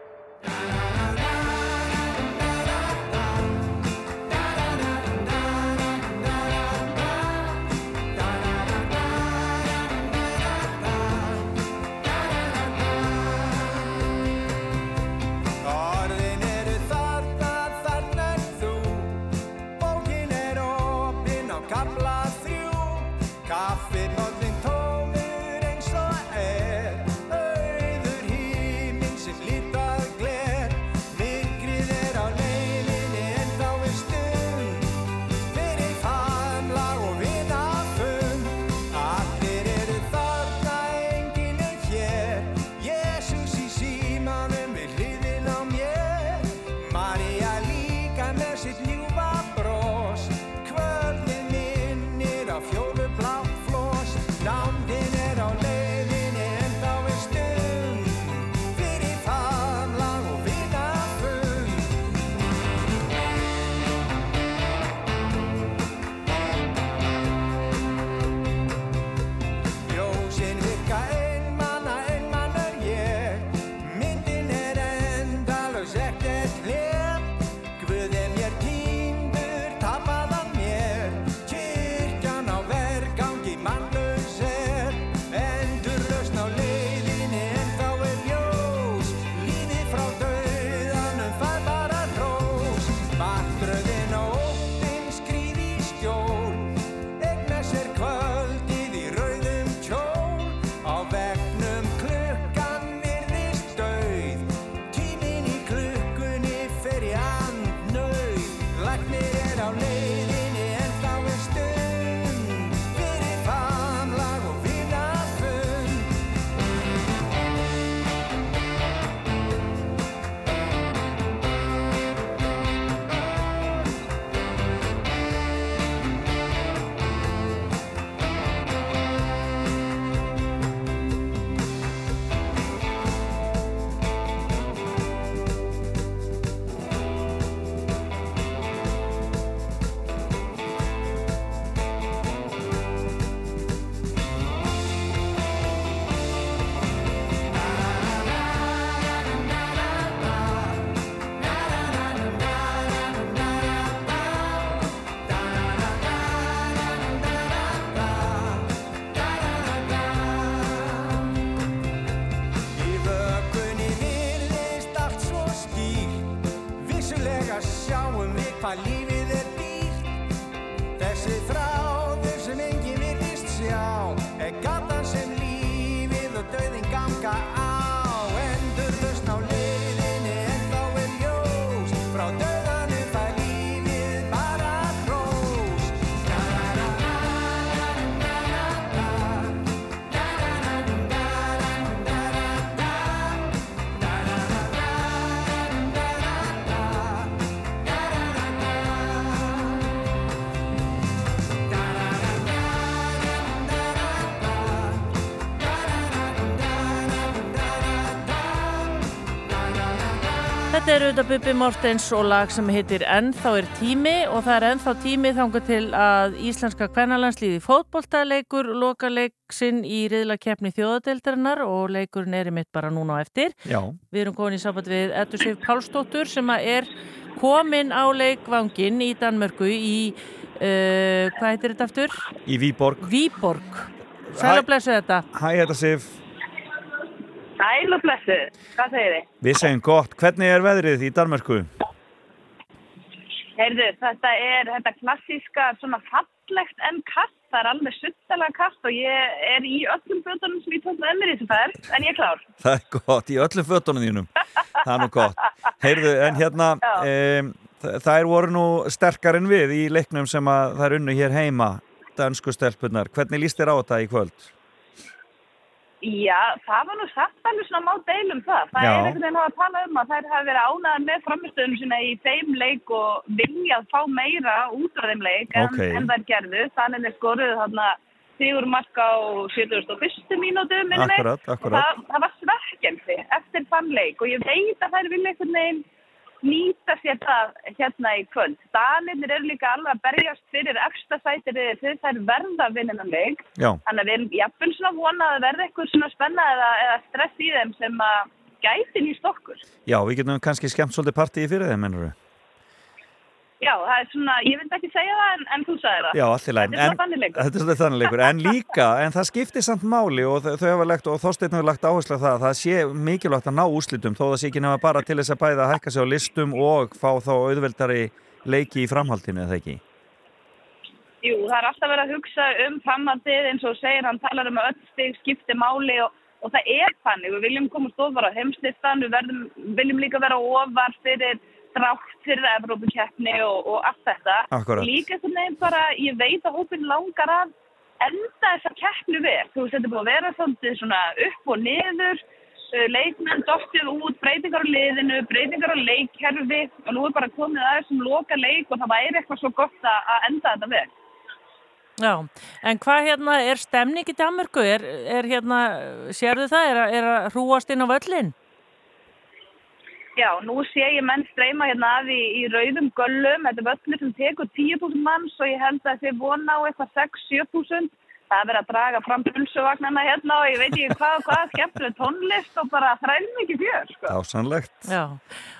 S3: Þetta er auðvitað Bubi Mortens og lag sem heitir Ennþá er tími og það er ennþá tími þangar til að Íslenska kvennalandsliði fótboltaleikur loka leiksinn í riðlakeppni þjóðadeildarinnar og leikurinn er í mitt bara núna á eftir.
S2: Já.
S3: Við erum komin í samband við Eddur Sif Pálsdóttur sem að er komin á leikvangin í Danmörku í, uh, hvað heitir þetta aftur?
S2: Í Víborg.
S3: Víborg. Sæl og blessu þetta.
S2: Hæ, þetta Sif.
S18: Sæl og blessu, hvað segir þið?
S2: Við segjum gott. Hvernig er veðrið í Danmarku?
S18: Heyrðu, þetta er þetta klassíska svona fallegt en kast, það er alveg suttalega kast og ég er í öllum fötunum sem ég tók með mér í þessu ferð, en ég er klár. [LAUGHS]
S2: Það er gott, í öllum fötunum þínum. Það er nú gott. Heyrðu, en hérna, [LAUGHS] um, er voru nú sterkar en við í leiknum sem að það er unnu hér heima, dansku stelpunar. Hvernig líst þér á þetta í kvöld?
S18: Já, það var nú satt alveg svona má deilum það. Það
S2: Já.
S18: er einhvern veginn að tala um að þær hafa verið ánæðan með framistöðunum sína í þeim leik og viljað fá meira út af þeim leik en,
S2: Ok.
S18: en þær gerðu. Þannig þeir skoruðu þarna sigur marka á 71. mínútu minni.
S2: Akkurat,
S18: Og
S2: akkurat.
S18: það, það var svekkjandi eftir þann leik og ég veit að þær vilja einhvern veginn nýta sér það hérna í kvöld. Danirnir eru líka alveg að berjast fyrir efsta sætir fyrir þær verða vinninanleik.
S2: Já.
S18: Þannig að við erum jafnvel svona vonað að verða eitthvað svona spenna eða, eða stress í þeim sem að gæti nýst okkur.
S2: Já, við getum kannski skemmt svolítið partíi fyrir þeim, mennur við.
S18: Já, það er svona, ég vil ekki segja það en, en þú sagði það.
S2: Já, allir læn.
S18: Þetta er svona þannig leikur.
S2: Þetta er svolítið þannig leikur. En líka, en það skiptir samt máli og þau hafa lagt, og Þorsteinn hefur lagt áherslu á það, að það sé mikilvægt að ná úslitum þó það sé ekki nema bara til þess að bæða að hækka sig á listum og fá þá auðveldari leiki í framhaldinu, eða ekki?
S18: Jú, það er alltaf verið að hugsa um framhaldið eins og segir, hann talar um að öll stig skipti máli og, og það er þannig. Við viljum komast ofar á heimslistan, við verðum, viljum líka vera ofar fyrir drátt fyrir Evrópukeppni og, og allt þetta.
S2: Akkúrat.
S18: Líka þannig neginn bara, ég veit að hópin langar að enda þessa keppni vel. Þú veist, þetta er búið að vera svolítið svona upp og niður, uh, leikmenn dottið út, breytingar á liðinu, breytingar á leikkerfi og nú er bara komið aðeins sem loka leik og það væri eitthvað svo gott að að enda þetta vel.
S3: Já, en hvað hérna, er stemning í Danmörku? Er, er hérna, sérðu það, er, að- er að hrúast inn á völlin?
S18: Já, nú sé ég menn streyma hérna að í, í rauðum göllum, þetta er völlur sem tekur 10.000 manns og ég held að þið vona á eitthvað 6-7.000. Það er verið að draga fram pulsuvagnana hérna og ég veit ekki hvað, hvað, skemmtileg tónlist og bara þrælum ekki fjör, sko.
S2: Ásannlegt.
S3: Já,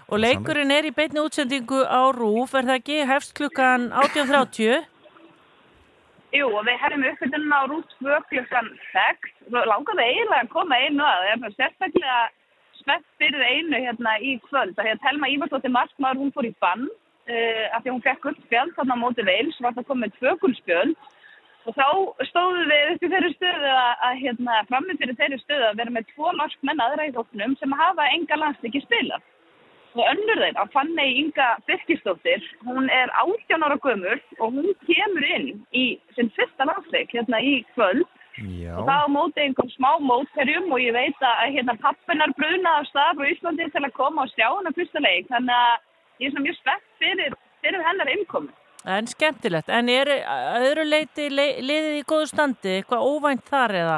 S3: og leikurinn er í beinni útsendingu á RÚF, er það ekki? Hefst klukkan 18.30?
S18: Jú, og við hefum uppbytunum á rút 2 klukkan 6. Langaði eiginlega að koma einu að, það er sérstaklega spennt fyrir einu hérna í kvöld. Það er Telma Ívarsdóttir Markmaður, hún fór í bann uh, af því að hún fekk gull spjöld þarna á móti veils, var það komið tvö gull spjöld og þá stóðum við upp í þeirri stöðu að, að hérna, frammi fyrir þeirri stöðu að vera með tvo norskmenn aðra í hóknum sem hafa enga landsliki spilað. Og önnur þeir, að Fanney Inga Birkistóttir, hún er 18 ára gömur og hún kemur inn í sinn fyrsta landsleik hérna í kvöld
S2: Já.
S18: og það á móti einhverjum smá mótherjum og ég veit að hérna pappinar bruna af stað frá Íslandi til að koma og sjá hana fyrsta leik þannig að ég er svona mjög spennt fyrir, fyrir hennar innkomi.
S3: En skemmtilegt, en er öðru leiti le, liðið í góðu standi, eitthvað óvænt þar eða?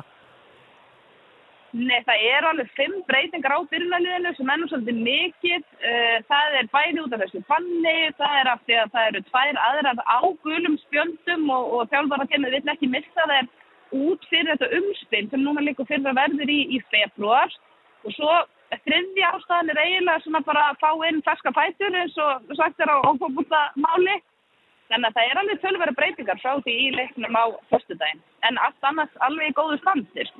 S18: Nei, það er alveg fimm breytingar á byrjunarliðinu sem ennum svolítið mikið. Eh, Það er bæði út af þessu banni, það er af því að það eru tvær aðrar á gulum spjöldum og, og þjálfaratemið vill ekki missa þeir út fyrir þetta umspil sem núna líka fyrir að verður í, í februar. Og svo þriðja ástæðan er eiginlega svona bara að fá inn ferska fætur eins og sagt er á ófórbúta máli. Þannig að það er alveg tölvera breytingar frá því í leiknum á föstudaginn. En allt annars alveg í góðu standir.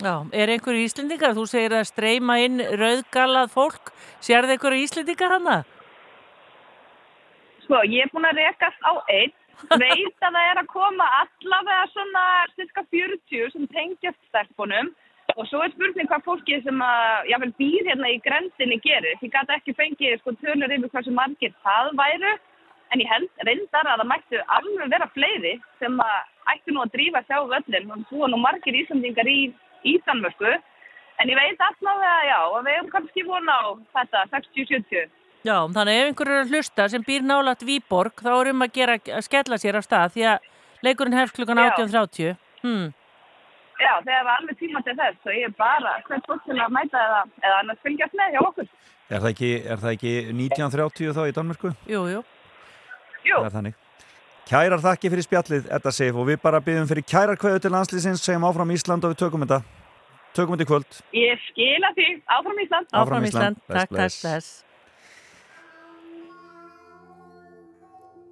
S3: Já, er einhverju Íslendingar? Þú segir að streyma inn rauðgalað fólk. Sérðu einhverju Íslendingar hana?
S18: Sko, ég er búin að rekast á einn, veit að það er að koma allavega svona cirka 40 sem tengjast stelpunum og svo er spurning hvað fólkið sem að, jáfnvel býr hérna í grendinni gerir. Ég gæti ekki fengið sko tölur yfir hversu margir það væru, en ég held reyndar að það mættu alveg vera fleiri sem að ættu nú að drífa sjá völlin og búa nú margir Íslandingar í, í Danmörku. En ég veit allavega, já, að við hefum kannski vona á þetta 60-70.
S3: Já, þannig ef einhverju er að hlusta sem býr nálat Víborg, þá er um að gera að skella sér af stað því að leikurinn hefst klukkan
S18: Já.
S3: 18.30. Hmm.
S18: Já, þegar var alveg tíma til þess og ég er bara hvert fólk til að mæta eða, eða annars fylgjast með hjá okkur.
S2: Er það ekki, er það ekki 1930 þá í Danmörku?
S3: Jú, jú.
S18: Jú.
S2: Er. Kærar þakki fyrir spjallið, Edda Seif, og við bara byggjum fyrir kærar kveðu til landslýsins, segjum áfram Ísland og við tökum þetta. Tökum þetta í kvöld.
S18: Ég skila því. Áfram Ísland.
S2: Áfram Ísland. Bless,
S3: Takk, takk,
S2: bless.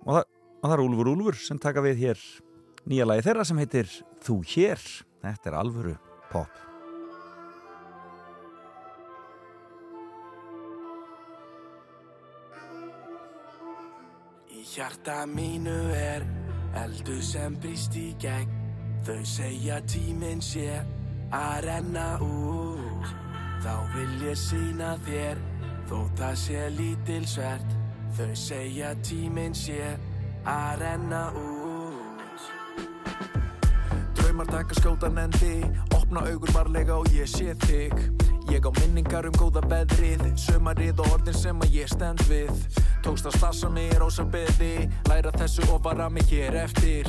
S2: Og það, og það er Úlfur Úlfur sem taka við hér nýja lagi þeirra sem heitir Þú hér. Þetta er alvöru pop.
S19: Í hjarta mínu er eldu sem brýst í gegn Þau segja tíminn sé að renna út Þá vil ég sína þér þótt það sé lítilsvert Þau segja tíminn sé að renna út. Draumar taka skjótan endi Opna augur varlega og ég sé þig. Ég á minningar um góða veðrið Sumarið og orðin sem að ég stend við. Tókst að stassa mig í rósa beði Læra þessu og vara mig hér eftir.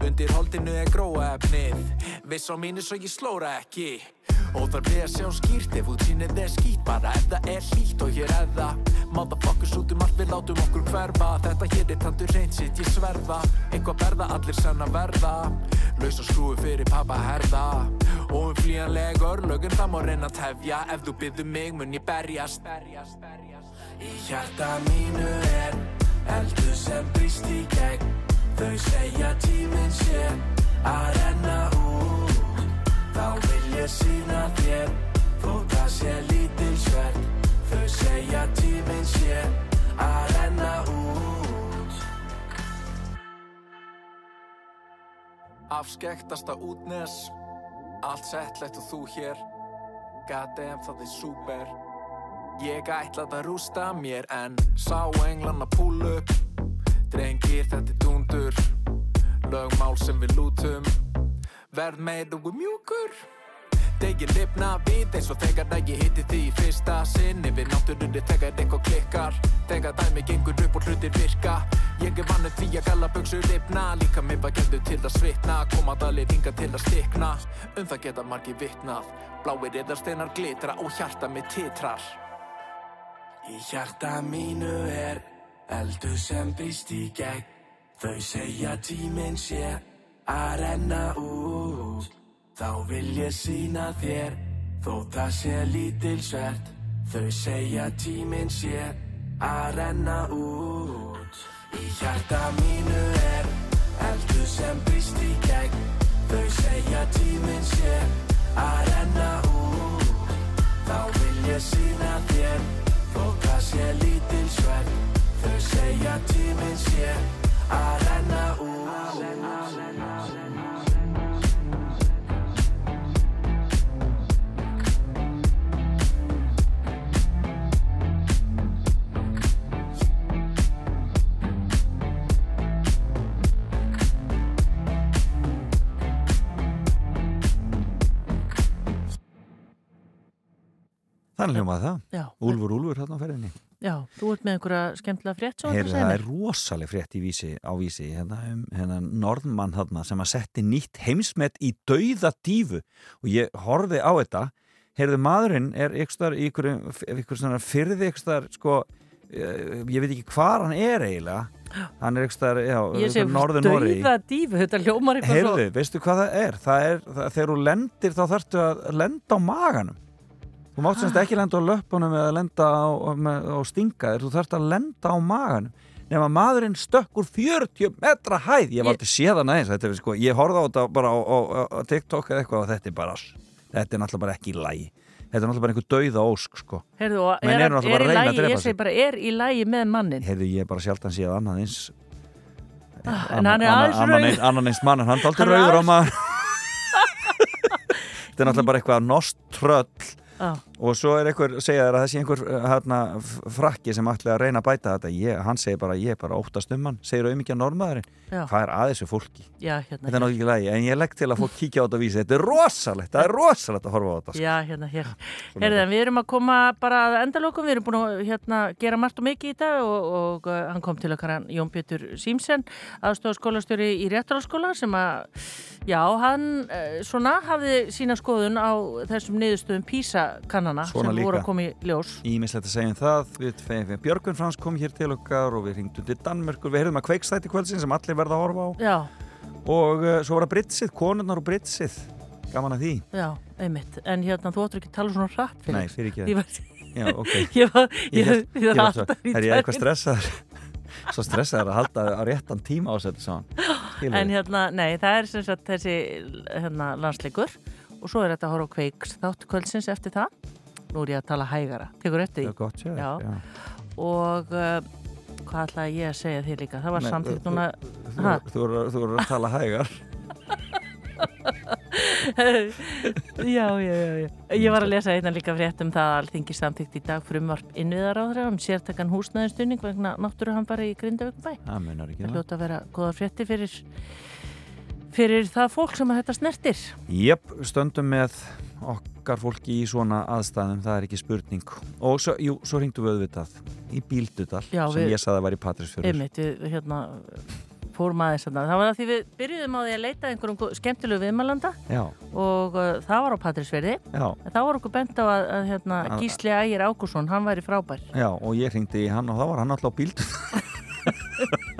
S19: Undir holdinu er gróa efnið Viss á mínu svo ég slóra ekki Óþarf við að sjá skýrt ef útsýnið er skýrt Bara ef það er hlýtt og hér það. Motherfuckers út um allt við látum okkur hverfa. Þetta hér er tandur reynd sitt ég sverða. Eitthvað verða allir sann að verða. Laus og skrúi fyrir pappa herða. Og um flýjanleg örlögun það má reyna að tefja. Ef þú byggðu mig mun ég berjast. Í hjarta mínu er eldur sem brýst í gegn. Þau segja tíminn sé að renna út Þá vil ég sína þér þótt það sé lítil svert Þau segja tíminn sé að renna út. Afskektasta útnes Allt settlegt og þú hér. Goddamn það er super Ég ætlaði að rústa mér en sá englan að púl upp. Drengir þetta er dundur. Lögmál sem við lútum Verð meir og mjúkur. Degir lifna við eins og þegar að ég hitti því í fyrsta sinni Við náttúrunni þegar eitthvað klikkar. Þegar dæmi gengur upp og hlutir virka. Ég er vannu því að galla buksur lifna. Líka mér var gefðu til að svitna. Koma dalir hinga til að stikna. Um það geta margir vitnað. Bláir eðarsteinar glitra og hjarta mitt titrar. Í hjarta mínu er eldur sem brýst í gegn. Þau segja tíminn sé að renna út. Þá vil ég sína þér þó það sé lítil svert. Þau segja tíminn sé að renna út. Í hjarta mínu er eldur sem brýst í gegn. Þau segja tíminn sé að renna út. Þá vil ég sína þér þó það sé lítil svert. Þau segja tíminn sé að renna út
S2: Þannig hljómaði það.
S3: Já.
S2: Úlfur, Úlfur hérna á ferðinni.
S3: Já, þú ert með einhverja skemmtilega frétt
S2: Heyrðu, það er rosaleg frétt í vísi, á vísi hérna, um, hérna norðmann hérna, sem að setti nýtt heimsmet í dauða dífu og ég horfi á þetta heyrðu maðurinn er ykkur ykkur, ykkur fyrði ykkur sko, eh, ég veit ekki hvað hann er eiginlega hann er ykkur, norður Noregi
S3: dauða dífu, þetta hljómar eitthvað
S2: Heyrðu, veistu hvað það er? Það er, það, þegar þú lendir þá þarftu að lenda á maganum Þú mátt semst ekki lenda á löpunum eða lenda á, á stinga þér, þú þarfst að lenda á maganum. Nema maðurinn stökkur 40 metra hæð, ég var aldrei séðan aðeins. Þetta er sko, ég horfði á þetta bara á, á, á TikTok eða eitthvað og þetta er bara þetta er náttúrulega bara ekki í lægi þetta er náttúrulega bara einhver dauða ósk sko. Menn
S3: er, er, er í
S2: að að
S3: lagi, ég segi bara, er í lagi með mannin
S2: Heyrðu, ég er bara sjaldan séð annað eins
S3: Ah, en hann er aðeins rauður.
S2: annan eins mann hann er
S3: er
S2: rauður á maður [LAUGHS] þetta er náttúrulega bara eitthvað nost tröll.
S3: Já.
S2: Og svo er einhver, segja þér að það sé einhver uh, hérna, frakki sem ætla að reyna að bæta þetta. Ég, hann segir bara, ég er bara óttast um hann. Segir auðvitað normaðurinn,
S3: Já.
S2: hvað er að þessu fólki.
S3: Já, hérna,
S2: þetta er náttúrulega ekki lægi, en ég legg til að fólk kíkja á þetta og vísi, þetta er rosalegt, það er rosalegt að horfa á þetta sko.
S3: Já, hérna, hér. Herðið, en við erum að koma bara að endalokum, við erum búin að hérna, gera margt og mikið í dag og, og uh, hann kom til okkar Jón Pétur Símsen, aðstofskólastjóri í réttarálskóla sem að, já, hann uh, svona niðurstöðum PISA-kannana sem
S2: Svona líka.
S3: voru að koma í ljós.
S2: Ímislegt að segja um það, við fegum Björgun Frans kom hér til okkar og við hringdum til Danmörkur, við heyrðum að kveikstætti kvöldsin sem allir verða að horfa á.
S3: Já,
S2: og uh, svo var það Britsið, konurnar og Britsið. Gaman að því.
S3: Já, einmitt. En hérna, þú áttur ekki að tala svona hratt fyrir.
S2: Nei, fyrir ekki
S3: Ég var,
S2: Já, ok. [LAUGHS]
S3: Ég var, ég, ég, ég
S2: var
S3: alltaf í
S2: Er ég eitthvað stressaður? [LAUGHS] Svo stressaður að halda á réttan tíma á þetta svo
S3: En hérna, nei, það er sem sagt þessi hérna, landsleikur og svo er þetta að horfa á kveiks þátt kvöldsins eftir það. Nú er ég að tala hægara. Tekur eftir því?
S2: Já, gott, já.
S3: Og uh, hvað ætlaði ég að segja þér líka? Það var
S2: þú-
S3: núna...
S2: Þú, voru að tala hægar [LAUGHS]
S3: já, já, já. Ég var að lesa einna líka frétt um það að Alþingi samþýtt í dag frumvarp innviðaráðra um sértakann húsnæðinstunning vegna náttúruhanfari í Grindavíkubæ.
S2: Það ekki
S3: Það hljóta að vera góðar frétti fyrir, fyrir það fólk sem að þetta snertir.
S2: Jöp, stöndum með okkar fólki í svona aðstæðum, það er ekki spurning og svo, jú, svo ringdu við auðvitað í Bíldudal
S3: Já,
S2: sem
S3: við-
S2: ég saði að var í Patrísfjörður
S3: Einmitt, við hérna fórum aðeins þarna. Það var að því við byrjuðum á því að leita að einhverjum skemmtilegu viðmælanda og uh, það var á En þá var okkur bent á að, að hérna,
S2: Að-
S3: Gísli Ægir Ágússon, hann væri frábær.
S2: já, og ég hringdi í hann og þá var hann alltaf á [LAUGHS]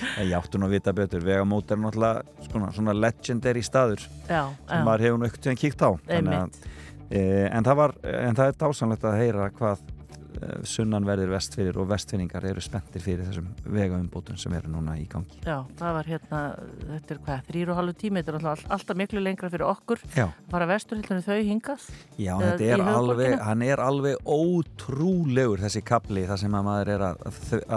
S2: bíldu Ég áttu nú að vita betur. Vegamót er náttúrulega svona, svona legendary staður
S3: Já,
S2: sem
S3: já.
S2: maður hefur nú ekkert sem kíkt á. Að, e, en, það var, en það er dásanlegt að heyra hvað sunnanverðir vestfyrir og vestfinningar eru spenntir fyrir þessum vegaumbótum sem eru núna í gangi
S3: Já, það var hérna, þetta er hvað, þrýr og halvu tími, þetta er alltaf, alltaf miklu lengra fyrir okkur.
S2: Já.
S3: Bara vestur hérna þau hingað.
S2: Já, þetta er alveg, hann er alveg ótrúlegur þessi kapli þar sem að maður er að,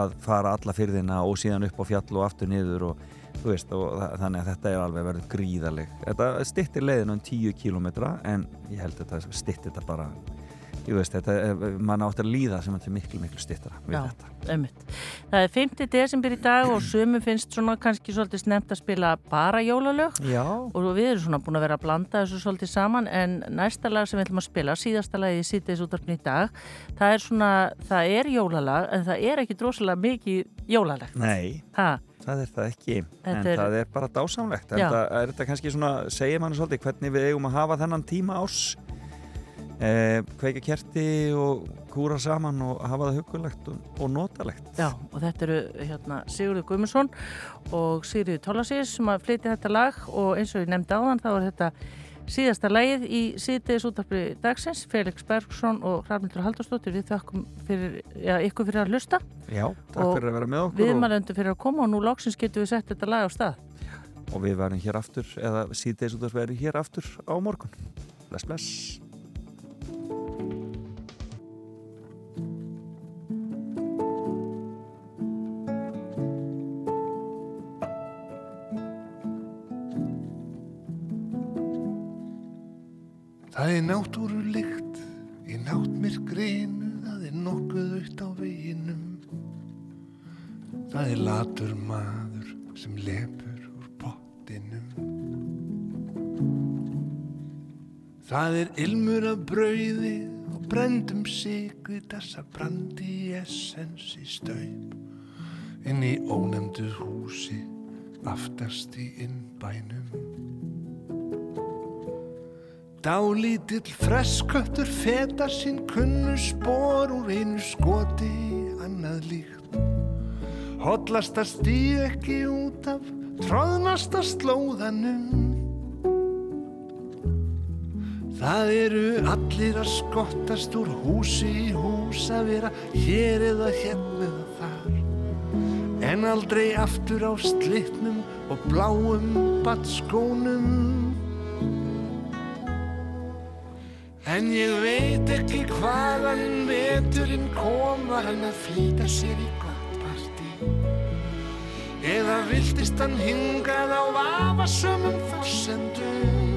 S2: að fara alla fyrðina og síðan upp á fjall og aftur niður og þú veist, þannig að þetta er alveg verið gríðaleg. Þetta stittir leiðin um 10 kilometra en ég held að þetta stittir þetta bara, ég veist, þetta, er- mann átt að líða sem er miklu, miklu stittara við
S3: Já,
S2: þetta.
S3: einmitt. Það er 5. desember í dag og sumum finnst svona kannski svolítið snemt að spila bara jólalög
S2: Já.
S3: og við erum svona búin að vera að blanda þessu svolítið saman en næsta lag sem við ætlum að spila, síðasta lagið í síðdeis útarpni í dag, það er svona, það er jólalag en það er ekki drosalega mikið jólalegt.
S2: Nei,
S3: Ha?
S2: það er það ekki, en
S3: Þetta er-
S2: það er bara dásamlegt. En
S3: Já.
S2: það er þetta kannski svona, segir mann svolítið hvernig við eigum að hafa þennan tíma ás, eh, kveika kerti og kúra saman og hafa það hugulegt og, og notalegt.
S3: Já, og þetta eru hérna, Sigurður Guðmundsson og Sigurður Tólasís sem að flytja þetta lag og eins og ég nefndi áðan þá er þetta síðasta lagið í síðdeis útarpri dagsins Felix Bergsson og Hrafnildur Haldursdóttir við þakkum fyrir, já, ykkur fyrir að hlusta
S2: Já, takk fyrir að vera með okkur og,
S3: viðmælöndu fyrir að koma og nú loksins getum við sett þetta lag á stað
S2: og við verðum hér aftur, eða síðdeis út að verðum hér aftur á morgun. Bless, bless.
S20: Það er náttúrulykt í náttmyrkrinu, það er nokkuð aukt á veginum. Það er latur maður sem lepur úr pottinum. Það er ilmur af brauði og brendum sigri þessa brandi essens í staup. Inn í ónefndu húsi aftast í innbænum. Dálítill fresköttur feta sín kunnu spór úr einu skoti annað líkt. Hollasta stíð ekki út af tróðnasta slóðanum. Það eru allir að skottast úr húsi í hús að vera hér eða hérna eða þar. En aldrei aftur á slitnum og bláum batskónum. En ég veit ekki hvaðan veturinn kom var hann að flýta sér í gott partí. Eða viltist hann hingað á vafasömmum forsendum.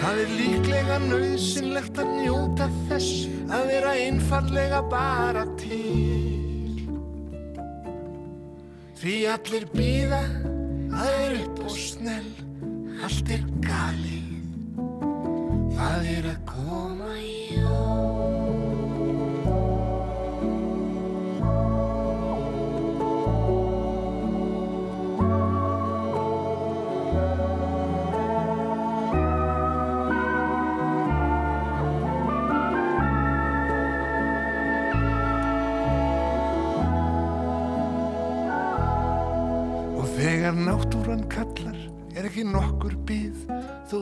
S20: Það er líklega nöðsynlegt að njóta þess að vera einfallega bara til. Því allir býða að er upp og snell allt er galið Það er að koma Og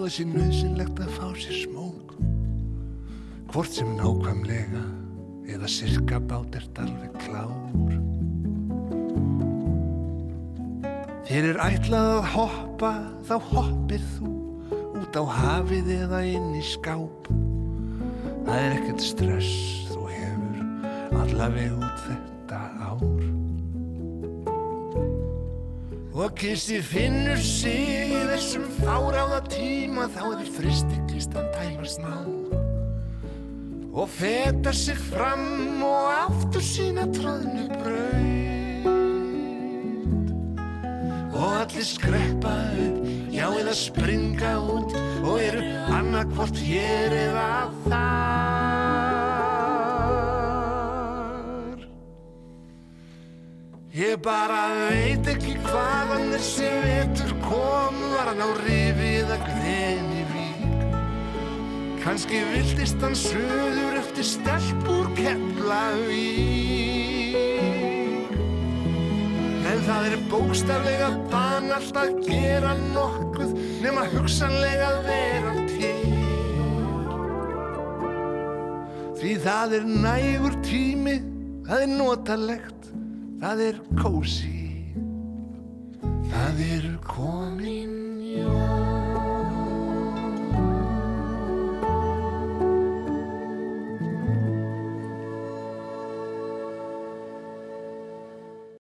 S20: það sé nöðsynlegt að fá sér smók. Hvort sem nákvæmlega eða sirka bát ert alveg klár. Þér er ætlað að hoppa, þá hoppir þú út á hafið eða inn í skáp. Það er ekkert stress, þú hefur allaveg út þetta Og kissi finnur sig í þessum fáráða tíma þá er fristiklistan tæmast má. Og feta sig fram og aftur sína tróðnu braut. Og allir skreppa upp, já eða springa út og eru annarkvort hér eða þar. Ég bara veit ekki hvaðan þessi vetur kom Var hann á rifið að greni vík. Kanski viltist hann söður eftir stelp úr Keflavík. En það er bókstaflega banalt að gera nokkuð hugsanlega að vera til. Því það er nægur tími, það er notalegt, það er kósi Það eru komin